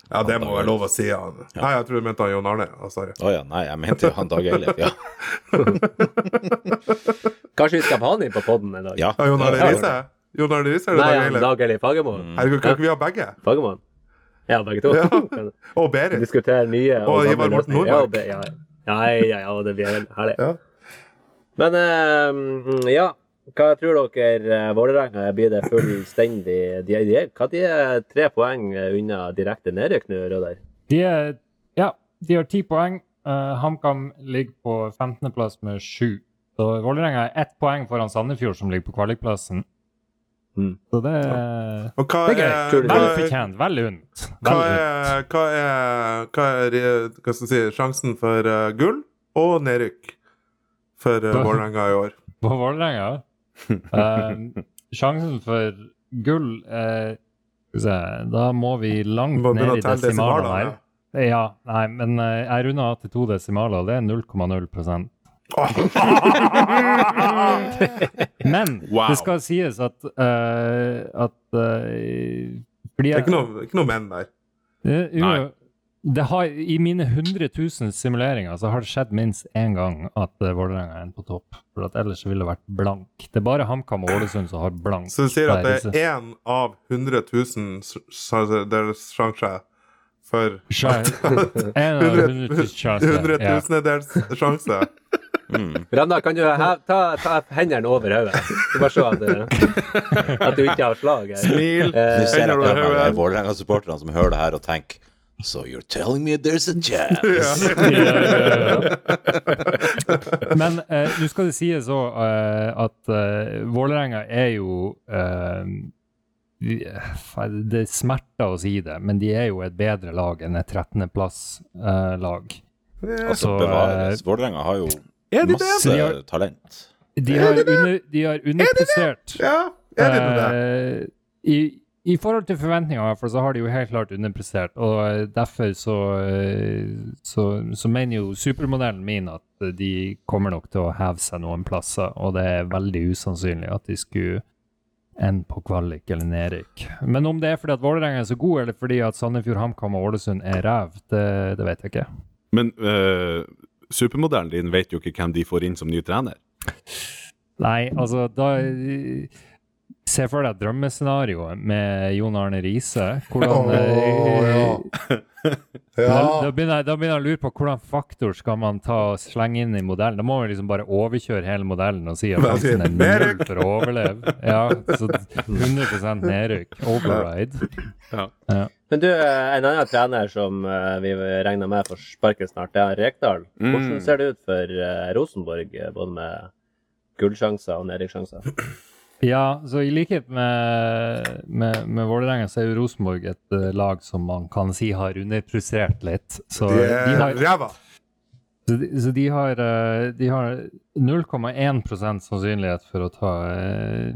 Ja, det må være lov å si. Han. Nei, jeg tror du mente han Jon Arne. Oh, sorry. Å ja, nei, jeg mente jo han Dag Eilif, ja. <laughs> Kanskje vi skal ha han inn på poden en dag? ja. Ja, Jon Arne Ja. Riise? Jon Arne Riise eller Nei, Dag Eilif? Dag Eilif Fagermo. Mm. Herregud, kan ikke vi ha begge? Fagermoen. Ja, begge to. Ja. <laughs> Og Berit. Diskutere nye Og og Ivar Morten. Ja, Nordmark. og be- Ja, ja, ja, ja, det blir herlig. Ja. Men eh, ja, hva tror dere eh, Vålerenga blir det fullstendig de, de, Hva de er tre poeng unna direkte nedrykk nå, Røder? De er Ja, de har ti poeng. Uh, HamKam ligger på 15.-plass med sju. Så Vålerenga er ett poeng foran Sandefjord, som ligger på kvalikplassen. Mm. Så det Og hva Det er gøy. er, Vel fortjent. Vel unt. hva er, hva er, hva er hva skal si, sjansen for uh, gull og nedrykk for uh, Vålerenga i år? <laughs> På Vålerenga Uh, Sjansen for gull uh, se Da må vi langt Må ned i desimalene her. Ja, nei, men jeg runder av til to desimaler, og det er 0,0 <laughs> Men Wow. det skal sies at, uh, at uh, fordi Det er ikke noe, ikke noe menn der. Det, jo, Nei. det har, I mine 100 000 simuleringer så har det skjedd minst én gang at uh, Vålerenga er en på topp. For at ellers ville det vært blank. Det er bare HamKam og Ålesund som har blank. Så du sier at det er én av 100 000 s- s- deres sjanse for Skjær- En av 100 000 deres Ja. Sjanse. Randa, kan du hev, ta, ta hendene over hodet? Så Bare se at, du- at du ikke har slag her. Smil. Eh, Nå ser jeg på de. Vålerenga-supporterne som hører det her og tenker So you're telling me there's a chance? <laughs> Ja, ja, ja. <laughs> Men eh, nå skal det sies òg at eh, Vålerenga er jo eh, Det smerter å si det, men de er jo et bedre lag enn et 13.-plass-lag. Altså, bevares. Vålerenga har jo Er de det? masse De har- talent. de har, under, de har underprestert. Ja, er de det? Eh, i, I forhold til forventningene, for så har de jo helt klart underprestert. Og eh, derfor så, eh, så, så mener jo supermodellen min at de kommer nok til å heve seg noen plasser, og det er veldig usannsynlig at de skulle ende på kvalik eller nedrykk. Men om det er fordi at Vålerenga er så god, eller fordi at Sandefjord, HamKam og Ålesund er ræv, det, det vet jeg ikke. Men eh, supermodellen din vet jo ikke hvem de får inn som ny trener. Nei, altså da Se for deg drømmescenarioet med Jon Arne Riise. Hvordan eh, <laughs> da, da, begynner jeg, da begynner jeg å lure på hvordan faktor skal man ta og slenge inn i modellen. Da må man liksom bare overkjøre hele modellen og si at Bare er null for å overleve. Ja, så 100 nedrykk. Override. Ja. Ja. Men du, eh, en annen trener som eh, vi regner med får sparken snart, det er Rekdal. Hvordan Mm. ser det ut for eh, Rosenborg, både med gullsjanser og nedrykkssjanser? Ja, så i likhet med, med, med Vålerenga, så er jo Rosenborg et uh, lag som man kan si har underprestert litt. Så De de har, ræva. Så de, så de har, eh, de har 0,1 sannsynlighet for å ta uh,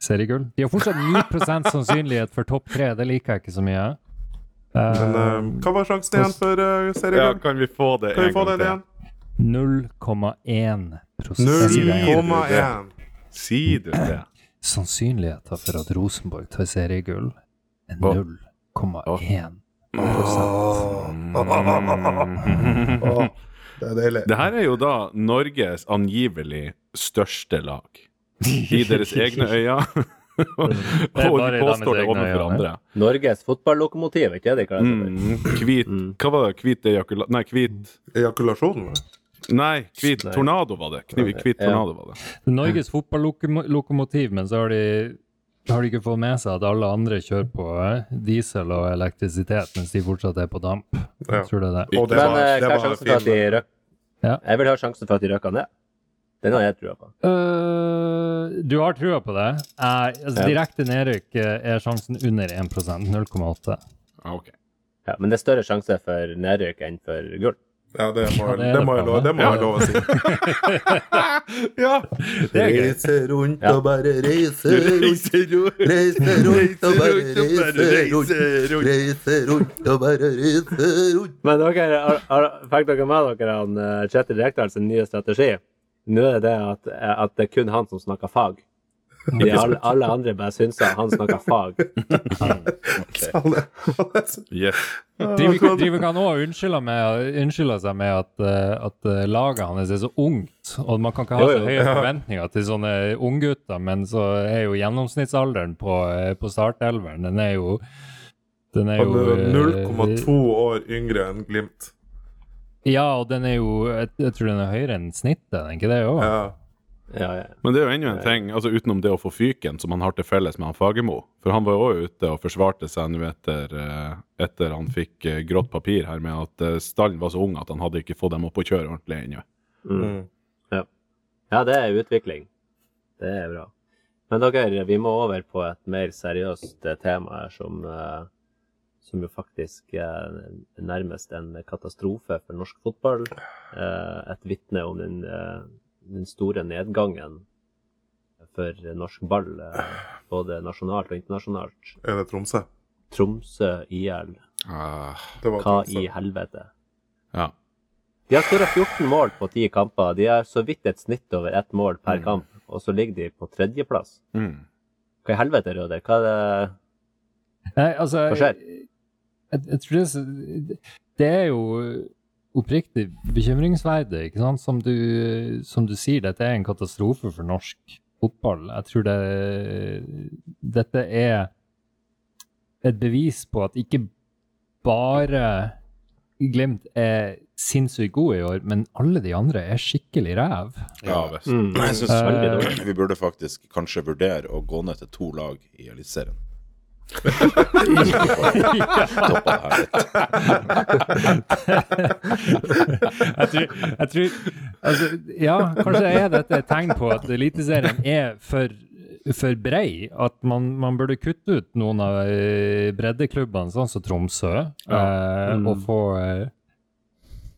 seriegull. De har fortsatt 9 <laughs> sannsynlighet for topp tre. Det liker jeg ikke så mye. Uh, Men hva var sjansen igjen for uh, Ja, kan vi få det Kan vi få gang til? igjen? 0,1 Jeg sier det 0,1. Sier du det? Sannsynligheten for at Rosenborg tar seriegull er Hva? 0,1 Åh, Det er deilig. Det her er jo da Norges angivelig største lag. I deres egne øyne. <laughs> og de påstår det overfor andre. Norges fotballokomotiv, ikke det for? Mm, hvit Mm. Hva var det? Hvit ejakula... Nei, hvit Ejakulasjonen? Nei, hvit tornado var det. Kniv, hvit Ja. tornado var det. Norges fotballokomotiv, men så har de, har de ikke fått med seg at alle andre kjører på eh, diesel og elektrisitet, mens de fortsatt er på damp. Ja. Jeg tror det er det. Og det var, Men det hva er sjansen for at de røk? Ja. Jeg vil ha sjansen for at de røkker ned. Den har jeg trua på. Uh, du har trua på det? Uh, altså, direkte nedrykk eh, er sjansen under 1% 0,8. Ah, ok. Ja, men det er større sjanse for nedrykk enn for gull. Ja, det må, Ja, det det må jeg lov, det må ja. jeg lov å si. <laughs> ja. Det er gøy. Reise rundt og bare reise rundt. Reise rundt og bare reise rundt. Reise rundt og bare reise rundt. Men dere, har, har, fikk dere med dere han eh, Kjetil Rekdal sin nye strategi? Nå er det det at, at det er kun han som snakker fag. De alle, alle <laughs> andre bare synser han snakker fag. <laughs> Alle- Yes. Driver driver ikke han òg og unnskylder, med- unnskylder seg med at, eh, at eh, laget hans er så ungt, og man kan ikke ha Jo, så høye forventninger til sånne unggutter, men så er jo gjennomsnittsalderen på, eh, på startelveren, den er jo den er jo er eh, 0,2 år yngre enn Glimt. Ja, og den er jo Jeg, jeg tror den er høyere enn snittet, er den ikke det òg? Ja. Ja, ja. Men det er jo enda en ting, altså utenom det å få fyken, som han har til felles med han Fagermo. For han var jo også ute og forsvarte seg nå etter, eh, etter han fikk eh, grått papir her med at eh, stallen var så ung at han hadde ikke fått dem opp å kjøre ordentlig ennå. Mm. Ja. ja, det er utvikling. Det er bra. Men dere, vi må over på et mer seriøst tema her, som, som jo faktisk er nærmest en katastrofe for norsk fotball. Eh, et vitne om den, den store nedgangen for norsk ball, eh, både nasjonalt og internasjonalt. Er det Tromsø? Tromsø IL, Ah, hva i helvete? ja. De har skåra 14 mål på 10 kamper. De har så vidt et snitt over ett mål per kamp, og så ligger de på tredjeplass. Mm. Hva i helvete, Røder? Hva er det Nei, altså Hva skjer? Jeg, jeg tror det, er så- det er jo oppriktig bekymringsverdig, ikke sant? Som du, som du sier, dette er en katastrofe for norsk fotball. Jeg tror det Dette er et bevis på at ikke bare Glimt er sinnssykt gode i år, men alle de andre er skikkelig ræv. Ja visst. Mm. Jeg syns Veldig dårlig. vi burde faktisk kanskje vurdere å gå ned til to lag i Eliteserien. Toppa det her litt. Jeg tror, jeg tror altså, Ja, kanskje er dette et tegn på at Eliteserien er for, for brei. At man, man burde kutte ut noen av eh, breddeklubbene, sånn som Tromsø, eh, Mm. og få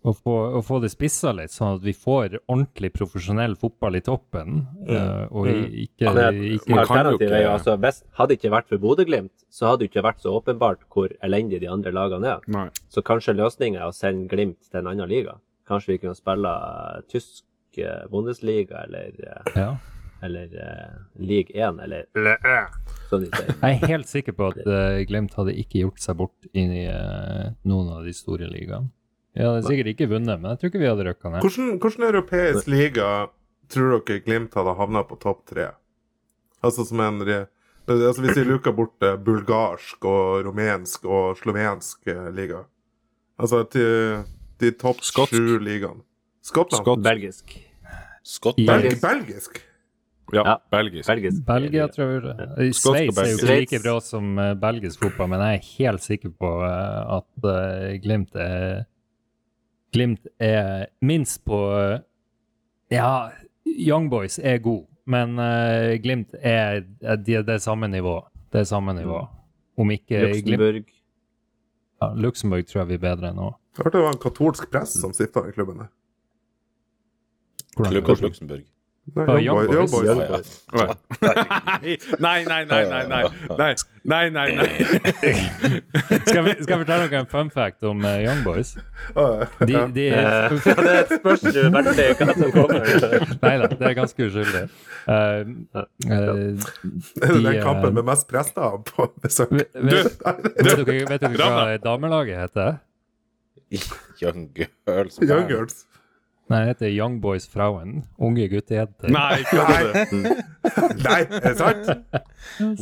og få, å få det spissa litt, sånn at vi får ordentlig profesjonell fotball i toppen. eh, og i- ikke, Ja, men ikke Alternativet er jo altså, hvis, Hadde det ikke vært for Bodø-Glimt, så hadde det ikke vært så åpenbart hvor elendig de andre lagene er. Nei. Så kanskje løsninga er å sende Glimt til en annen liga. Kanskje vi kunne spille eh, tysk eh, Bundesliga eller, eh, ja. eller uh, League 1, eller som de sier. <laughs> Jeg er helt sikker på at uh, Glimt hadde ikke gjort seg bort inn i uh, noen av de store ligaene. Vi hadde sikkert ikke vunnet, men jeg tror ikke vi hadde røkka ned. Hvordan, hvordan europeisk liga tror dere Glimt hadde havna på topp tre? Altså som en altså Hvis vi luker bort eh, bulgarsk og rumensk og slovensk eh, liga. Altså til de topp sju ligaene. Skottland? Skott. Belgisk. Skott Belgisk. belgisk? Ja, Ja. belgisk. Belgisk. Belgia, tror jeg. Ja. Sveits er jo ikke like bra som eh, belgisk fotball, men jeg er helt sikker på at Glimt er Glimt er minst på eh, Ja, Young Boys er god, men uh, Glimt er, er det, det samme nivå. Det er samme nivå. Om ikke Glimt ja, Luxembourg tror jeg vi er bedre enn nå. Jeg hørte det var en katolsk press som stifta i klubben. Klubbers Luxembourg. Nei, Young Boys. Nei, nei, nei, nei, nei. nei, nei, nei, nei. skal, vi, skal vi ta noen fun fact om uh, Young Boys? De, de eh, <laughs> er... det spørsmål jo veldig hva som kommer. nei da, det er ganske uskyldig. Uh, uh, de, er den kampen med mest prester på besøk? Vet, dere, vet dere hva damelaget heter? Young Girls. Young girls. Nei, det heter Young Boys Frauen. Unge guttejenter. Nei, kødder du? <laughs> Nei, er det sant?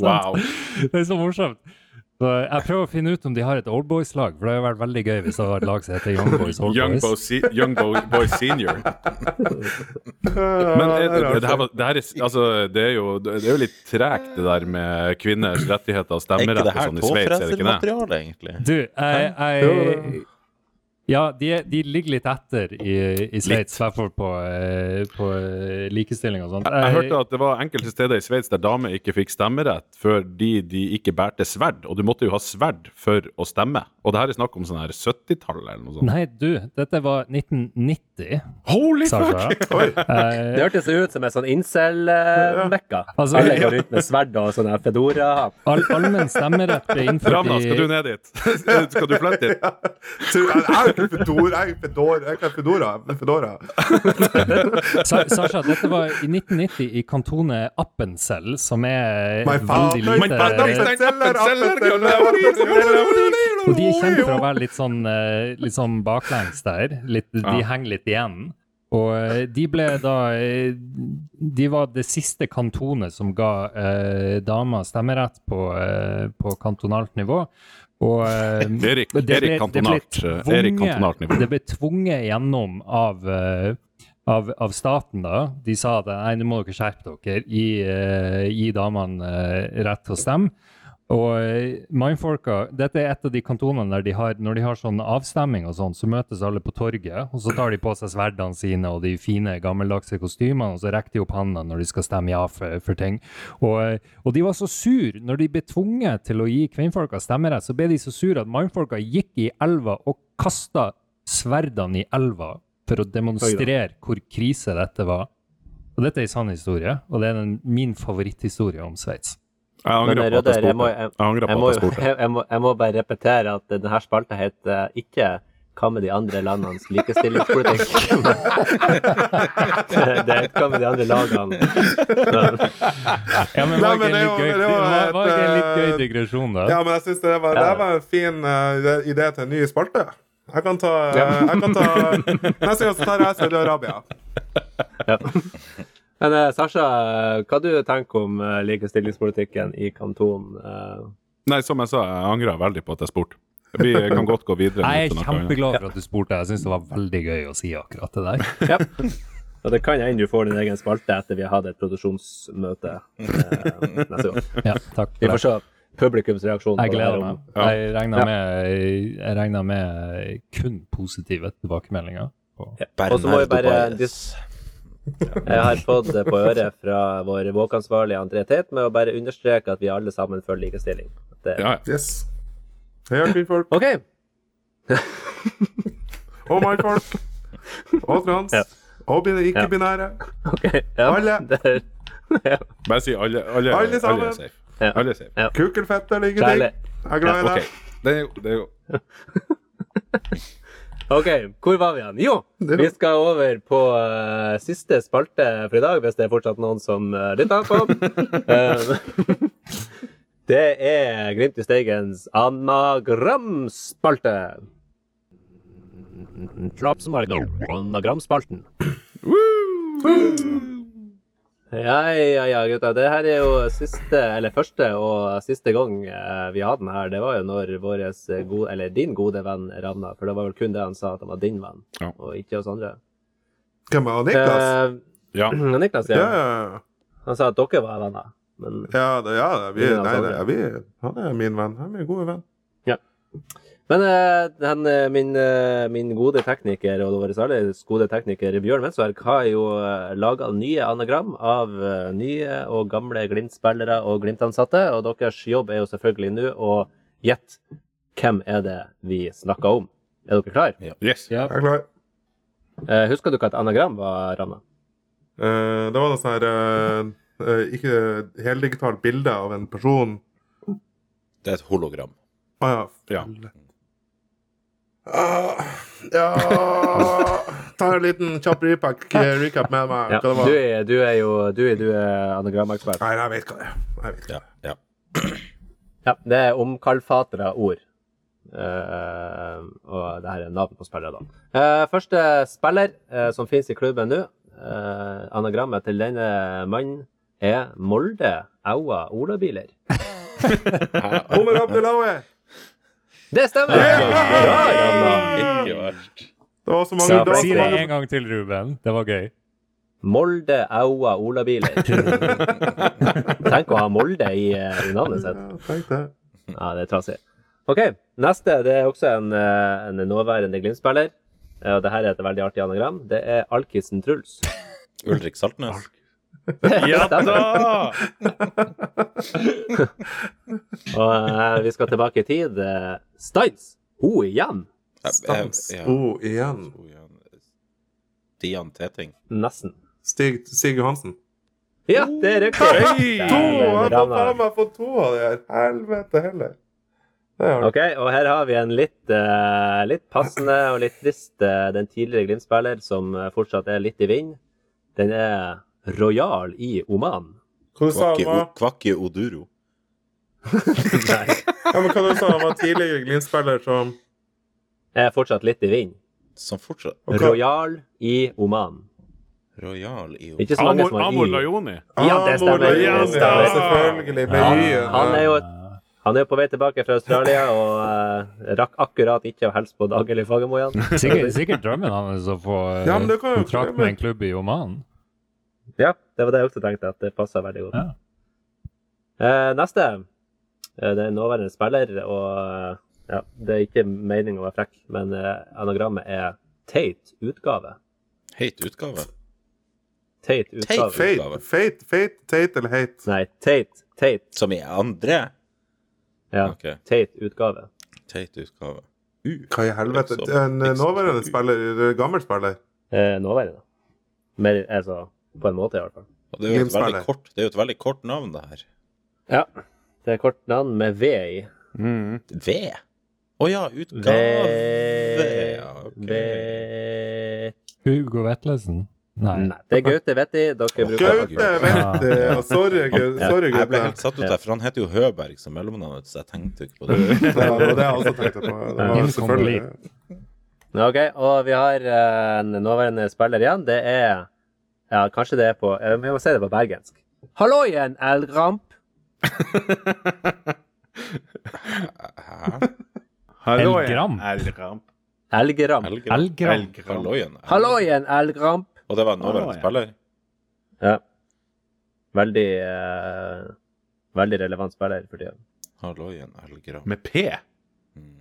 Wow. Det er så morsomt. Så jeg prøver å finne ut om de har et Oldboys-lag, for det hadde vært veldig gøy hvis det var et lag som heter Young Boys Old Young, Boys. Si Young Bo Boy Senior. Men er, det, det, her, det her er altså, det er jo Det er jo litt tregt, det der med kvinners rettigheter og Er ikke stemmerett det og sånn i Sveits, er det ikke det? tåfrelsermateriale, egentlig? Du, jeg, jeg Ja, de, de ligger litt etter i, i Sveits, i hvert fall på, eh, på eh, likestilling og sånt. Jeg, jeg hørte at det var enkelte steder i Sveits der damer ikke fikk stemmerett fordi de ikke bærte sverd, og du måtte jo ha sverd for å stemme. Og det her er snakk om sånn her 70-tallet eller noe sånt. Nei, du, dette var 1990, Holy Sasha. fuck! <laughs> Oi. Eh, Det hørtes ut som en sånn incel-mekka. Altså, Alle går ut med sverd og sånn her fedora. all, allmenn stemmerett ble innført Ravna, skal du ned dit? <laughs> skal du flytte dit? Er Fedora. Er Fedora. Er Fedora. Er Fedora. Sasha, dette var i 1990 i kantonet Appenzell, som er My veldig My lite Og de er kjent for å være litt sånn, eh, litt sånn baklengs der. Litt, de Ja. henger litt igjen. Og eh, de ble da eh, De var det siste kantonet som ga eh, damer stemmerett på, eh, på kantonalt nivå. Og eh, <laughs> Erik, det Erik det kantonalt, eh. Det ble tvunget gjennom av, eh, av, av staten, da. De sa at nei, nå må dere skjerpe dere. Gi, gi damene rett til å stemme. Og Mindforka, Mindfolka, dette er et av de kantonene der de har, når de har sånn avstemming og sånn, så møtes alle på torget, og så tar de på seg sverdene sine og de fine, gammeldagse kostymene, og så rekker de opp hånda når de skal stemme ja for, for ting. Og, eh, og de var så sur når de ble tvunget til å gi kvinnfolka stemmerett, så ble de så sur at Mindforka gikk i elva og kasta sverdene i elva for å demonstrere hvor krise dette var. Og dette er en sann historie, og det er den, min favoritthistorie om Sveits. Jeg angrer på at jeg må, spurte. jeg, <laughs> Jeg jeg, må, jeg må, bare repetere at denne spalta heter ikke hva med de andre landenes likestillingspolitikk? <laughs> <laughs> det det er hva med de andre lagene? Ja, men Nei, var men ikke det litt var- gøy, det var ikke en litt gøy eh, digresjon, da? Ja, men jeg syns det, var- det var en fin uh, idé til en ny spalte. Jeg kan ta, uh, jeg kan ta Neste gang så tar jeg Saudi-Arabia. ja. Men eh, Sasha, eh, hva du tenker om eh, likestillingspolitikken i Kanton? Eh, Nei, som jeg sa, jeg angrer veldig på at jeg spurte. Vi kan godt gå videre. Jeg er kjempeglad for at du spurte. Jeg syns det var veldig gøy å si akkurat det der. <laughs> ja. Og det kan hende du får din egen spalte etter vi har hatt et produksjonsmøte eh, neste gang. Ja, takk Vi for får det. se publikumsreaksjonen. Jeg på det her gleder meg. meg. Jeg regner med, jeg regner med kun positive tilbakemeldinger. Og så må vi bare dis- Jeg har fått det på øret fra vår våkansvarlige André Teit med å bare understreke at vi alle sammen følger likestilling. Det, Ja. Yes. Hei, kvinnfolk. OK. Og mannfolk. Og trans. Ja. Og ikke-binære. Okay. Ja, Alle. <laughs> Det er, ja. Bare si alle, alle, Alle alle, sammen. er safe. Ja. Alle er safe. Ja. Kukkelfett eller ingenting. Jeg er glad i deg. Okay. det er jo, det er jo <laughs> OK, hvor var vi igjen? Jo, vi skal over på uh, siste spalte for i dag, hvis det er fortsatt noen som uh, lytter på. um, <laughs> det er Glimt i Steigens anagramspalte. Anagramspalten. Ja, ja, ja, gutta. Det her er jo siste, eller første og siste gang eh, vi hadde den her. Det var jo når vår gode, eller din gode venn Ravna, for det var vel kun det han sa, at han var din venn, Ja. og ikke oss andre. Hvem var Niklas? Eh, Ja. <clears throat> Niklas, ja. Ja, ja, Han sa at dere var venner, men ja. det, ja det, vi, nei, det, vi, han er min venn. Han er min gode venn. Men eh, den, eh, min, eh, min gode tekniker, og vår særlig gode tekniker Bjørn Mensverk, har jo uh, laga nye anagram av nye og gamle Glimt-spillere og Glimt-ansatte. Og deres jobb er jo selvfølgelig nå å gjette hvem er det vi snakker om. Er dere klar? Yes. Ja. Jeg er klar. Eh, husker du hva et anagram var, Ranna? Uh, det var noe sånn her uh, uh, Ikke heldigitalt bilde av en person. Det er et hologram. Ah, ja. Ja. Ah, ja Ta en liten kjapp recap, recap med meg. Ja, du, er, du er jo du er, du er anagramekspert. Nei, jeg vet hva det er. Jeg vet. Ja, ja. Ja, det er omkalfatra ord. Uh, og det her er navn på spillere, da. Uh, første spiller uh, som finnes i klubben nå, eh, anagrammet til denne mannen er Molde Aua Olabiler. <laughs> Omar Abdelawi! Det stemmer! Janna. Ikke verst. Det var så mange, dager. Si det en gang til, Ruben. Det var gøy. Molde Aua Olabiler. <laughs> Tenk å ha Molde i, eh, i navnet sitt. Ja, tenk det. Ja, det er trasig. OK, neste det er også en, eh, en nåværende Glimt-spiller. Eh, Og det her er et veldig artig anagram. Det er Alkisen Truls. Ulrik Saltnes. <laughs> Ja da! Og uh, vi skal tilbake i tid. Eh, Stans! Hun igjen! Stans. Ja. Oh, igjen. Oh. Stian Teting. Nesten. Stig, Stig Johansen. Ja, det er riktig! Hei! To! Jeg har faen meg fått to av de her. Helvete heller. Er Ok, og her har vi en litt, uh, litt passende og litt trist eh, Den tidligere Glimt-spiller som eh, fortsatt er litt i vind. Den er Royal i Oman. Kvakki, Oduro. <laughs> Nei, Ja, men hva du sa han var tidligere Glimt-spiller som er fortsatt litt i vind. Som fortsatt okay. Royal i Oman. Royal i Ikke så mange Amor, som har Amor Lajoni. Ja, det stemmer. Amor Ja. Selvfølgelig. Med Ja, Y-en. han er jo han er jo på vei tilbake fra Australia og uh, rakk akkurat ikke å hilse på Dageli Fagermo igjen. Sikkert, sikkert drømmen hans å få uh, Ja, ikke kontrakt med en klubb i Oman. Ja, det var det jeg også tenkte, at det passa veldig godt. Ja. Eh, neste. Eh, det er en nåværende spiller, og eh, ja, det er ikke meningen å være frekk, men eh, anagrammet er Tate utgave. Heit utgave. Tate utgave. Fate, fate, fate, Tate eller hate? Nei, Tate. Tate. Som i andre? Ja, Okay. Tate utgave. Teit utgave. U. Hva i helvete? En nåværende spiller, gammel spiller? Eh, nåværende. Mer, altså, på en måte i hvert fall. Og det er jo et veldig kort, det er jo et veldig kort navn, det her. Ja. Det er kort navn med V i. Mm. V? Å ja, utgave. Ja, ok. v... Hugo Vetlesen? Nei. Nei, det er Gaute Vetti. Dere bruker Gaute, Vetti! Ja, Sorry, Gaute. Sorry, Jeg ble helt satt ut der, for han heter jo Høberg som mellomnavn, så jeg tenkte ikke på det. Ja, det var det jeg også tenkte på. Det var selvfølgelig Ok, og vi har eh, en nåværende spiller igjen. Det er Ja, kanskje det er på eh, Vi må si det på bergensk. Hallo igjen, Elramp. <laughs> Hæ? Hallo, Elgram. Elgramp! Elgeramp. Elgram? Hallo igjen, Elgramp. Og det var en nåværende spiller? Ja. Veldig eh, Veldig relevant spiller for tida. Halloien Elgram. Med P. Mm.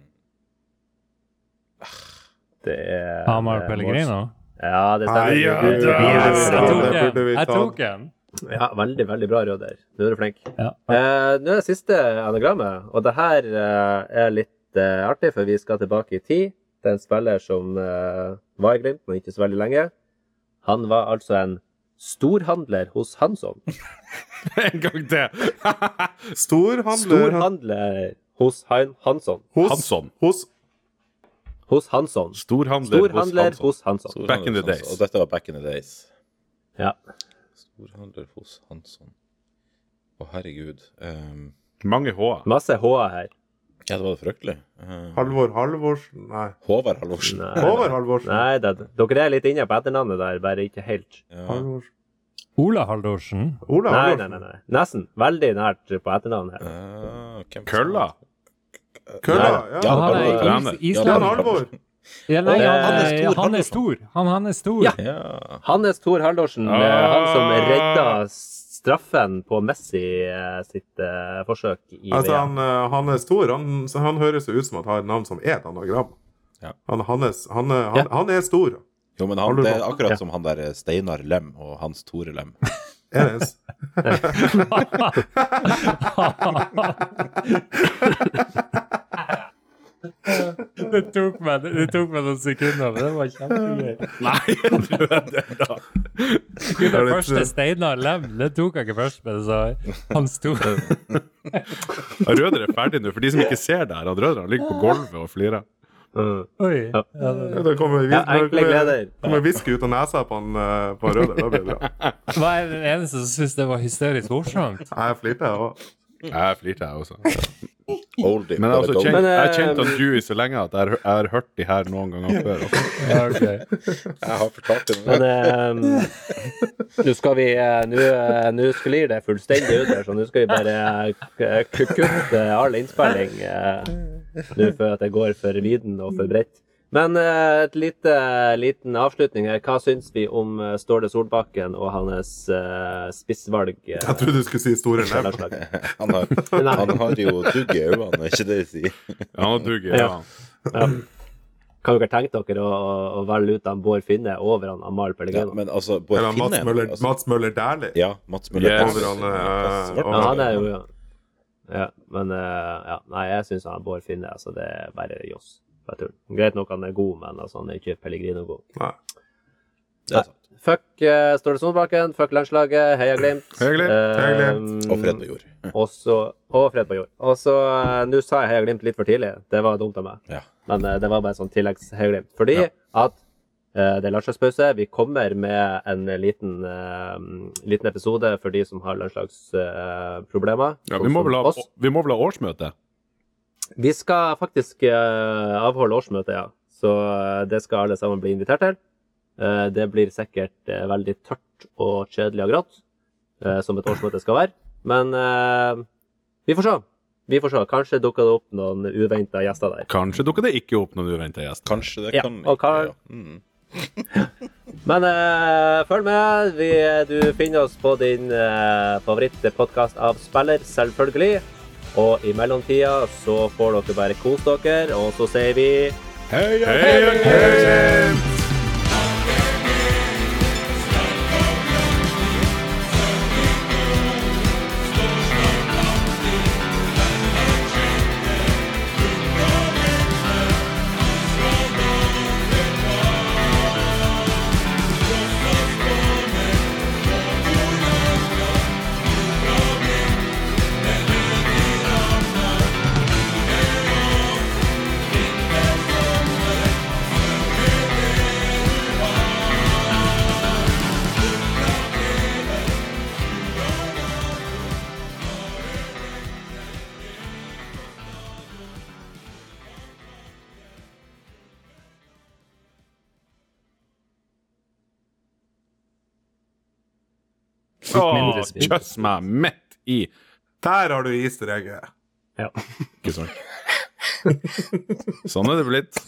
Det er Hamar det er Pellegrino? Ja, det stemmer. Nei, ja, Du- du- Yes, jeg tok en. Jeg tok den! Ja, veldig, veldig bra, Røder. Nå er du flink. Ja. Eh, nå er det siste anagrammet, og det her eh, er litt eh, artig, for vi skal tilbake i tid. Det er en spiller som eh, var i Glimt, men ikke så veldig lenge. Han var altså en storhandler hos Hansson. <laughs> En gang til. <laughs> Storhandler Storhandler hos Han Hansson. hos, Hansson. hos Hos Hansson. Storhandler, Storhandler hos hos Hansson. Back in the days. Og dette var back in the days. Ja. Storhandler hos Hansson. Å, herregud. Um, Mange H-er. Masse H-er her. ja, det var det fryktelig. Uh, Halvor Halvorsen Nei. Håvard Halvorsen. Nei, Håvard Halvorsen. Nei, det, dere er litt inne på etternavnet der, bare ikke helt. Ja. Halvorsen. Ola Haldorsen? Ola Nei, Halvorsen. nei, nei. nei. Nesten. Veldig nært på etternavnet her. Uh, Kølla. Kølla, ja. Ja, Han det var trener. is Jan Halvor. Ja, nei, han, han er stor, han er stor. Han, han er stor. Ja. Ja. Hannes Thor Haldorsen, Ah. eh, han som redda straffen på Messi eh, sitt uh, forsøk i Altså, VM. han, han er stor. Han, han høres jo ut som at han har et navn som er et anagram. Ja. Han, Hannes, han, er- han, Ja. han er stor. Jo, men han, det er akkurat Ja. som han der Steinar Lem og Hans Tore Lem. <laughs> Er det? Det tok meg, det tok meg noen sekunder, men det var kjempegøy. Nei, <laughs> det da. Det første Steinar Lem, det tok jeg ikke først, men så han sto <laughs> Røder er ferdig nå. For de som ikke ser det her, han Røder ligger på gulvet og flirer. Mm. Oi. Ja. Ja, det, Ja, Det kommer, Ja, enkle kommer whisky ut av nesa på han eh, på Røder. Da blir det bra. <laughs> hva er den eneste som syns det var hysterisk morsomt? Jeg flirte, jeg òg. Jeg flirte, jeg også. Oldie. Men jeg har kjent, Men, eh, kjent han Dewey så lenge at jeg har, jeg har hørt de her noen ganger før. også. <laughs> Ja, okay. Jeg har fortalt det Men eh, nå skal vi eh, Nå eh, nå sklir det fullstendig ut her, så nå skal vi bare kutte all innspilling eh, nå før at jeg går for viden og for bredt. Men uh, et lite liten avslutning her. Hva syns vi om eh, Ståle Solbakken og hans uh, spissvalg? Uh, Jeg trodde du skulle si store lev. <laughs> Han har, han har jo dugg i øynene, er ikke det de sier? Ja, han duger, ja. Ja. Kan dere tenke dere å, å velge ut han Bård Finne over han Amal Ja, Pellegrino? men altså, Eller Mats Møller, altså, Mats Møller Dæhlie. Ja, Mats Møller. Yes. Svart. Ja, han er jo ja. Ja men eh, ja, nei, jeg syns han Bård Finne altså, det er bare joss. Greit nok han er god, men altså, han er ikke Pellegrino god. Nei. Det er sant. Fuck uh, Ståle Solbakken, fuck landslaget, heia Glimt. Heia Glimt, heia Glimt. Um, Og fred på jord. Også, Og fred på jord. Og så uh, Nå sa jeg heia Glimt litt for tidlig. Det var dumt av meg. Ja. Men uh, det var bare en sånn tilleggs-heia Glimt. Fordi Ja. at det er landslagspause. Vi kommer med en liten, eh, liten episode for de som har landslagsproblemer. Ja, vi, må vel ha, vi må vel ha årsmøte? Vi skal faktisk eh, avholde årsmøte, ja. Så eh, det skal alle sammen bli invitert til. Eh, det blir sikkert eh, veldig tørt og kjedelig og grått, eh, som et årsmøte skal være. Men eh, vi får se. Vi får se. Kanskje dukker det opp noen uventa gjester der. Kanskje dukker det ikke opp noen uventa gjester. Kanskje det Ja, kan og ikke, ja. Mm. Men uh, følg med. Vi, du finner oss på din uh, favorittpodkast av spiller, selvfølgelig. Og i mellomtida så får dere bare kose dere, og så sier vi Heia, heia, Glimt! kjøss meg midt i. Der har du easter egget. Ja. Ikke sant? Sånn. er det blitt.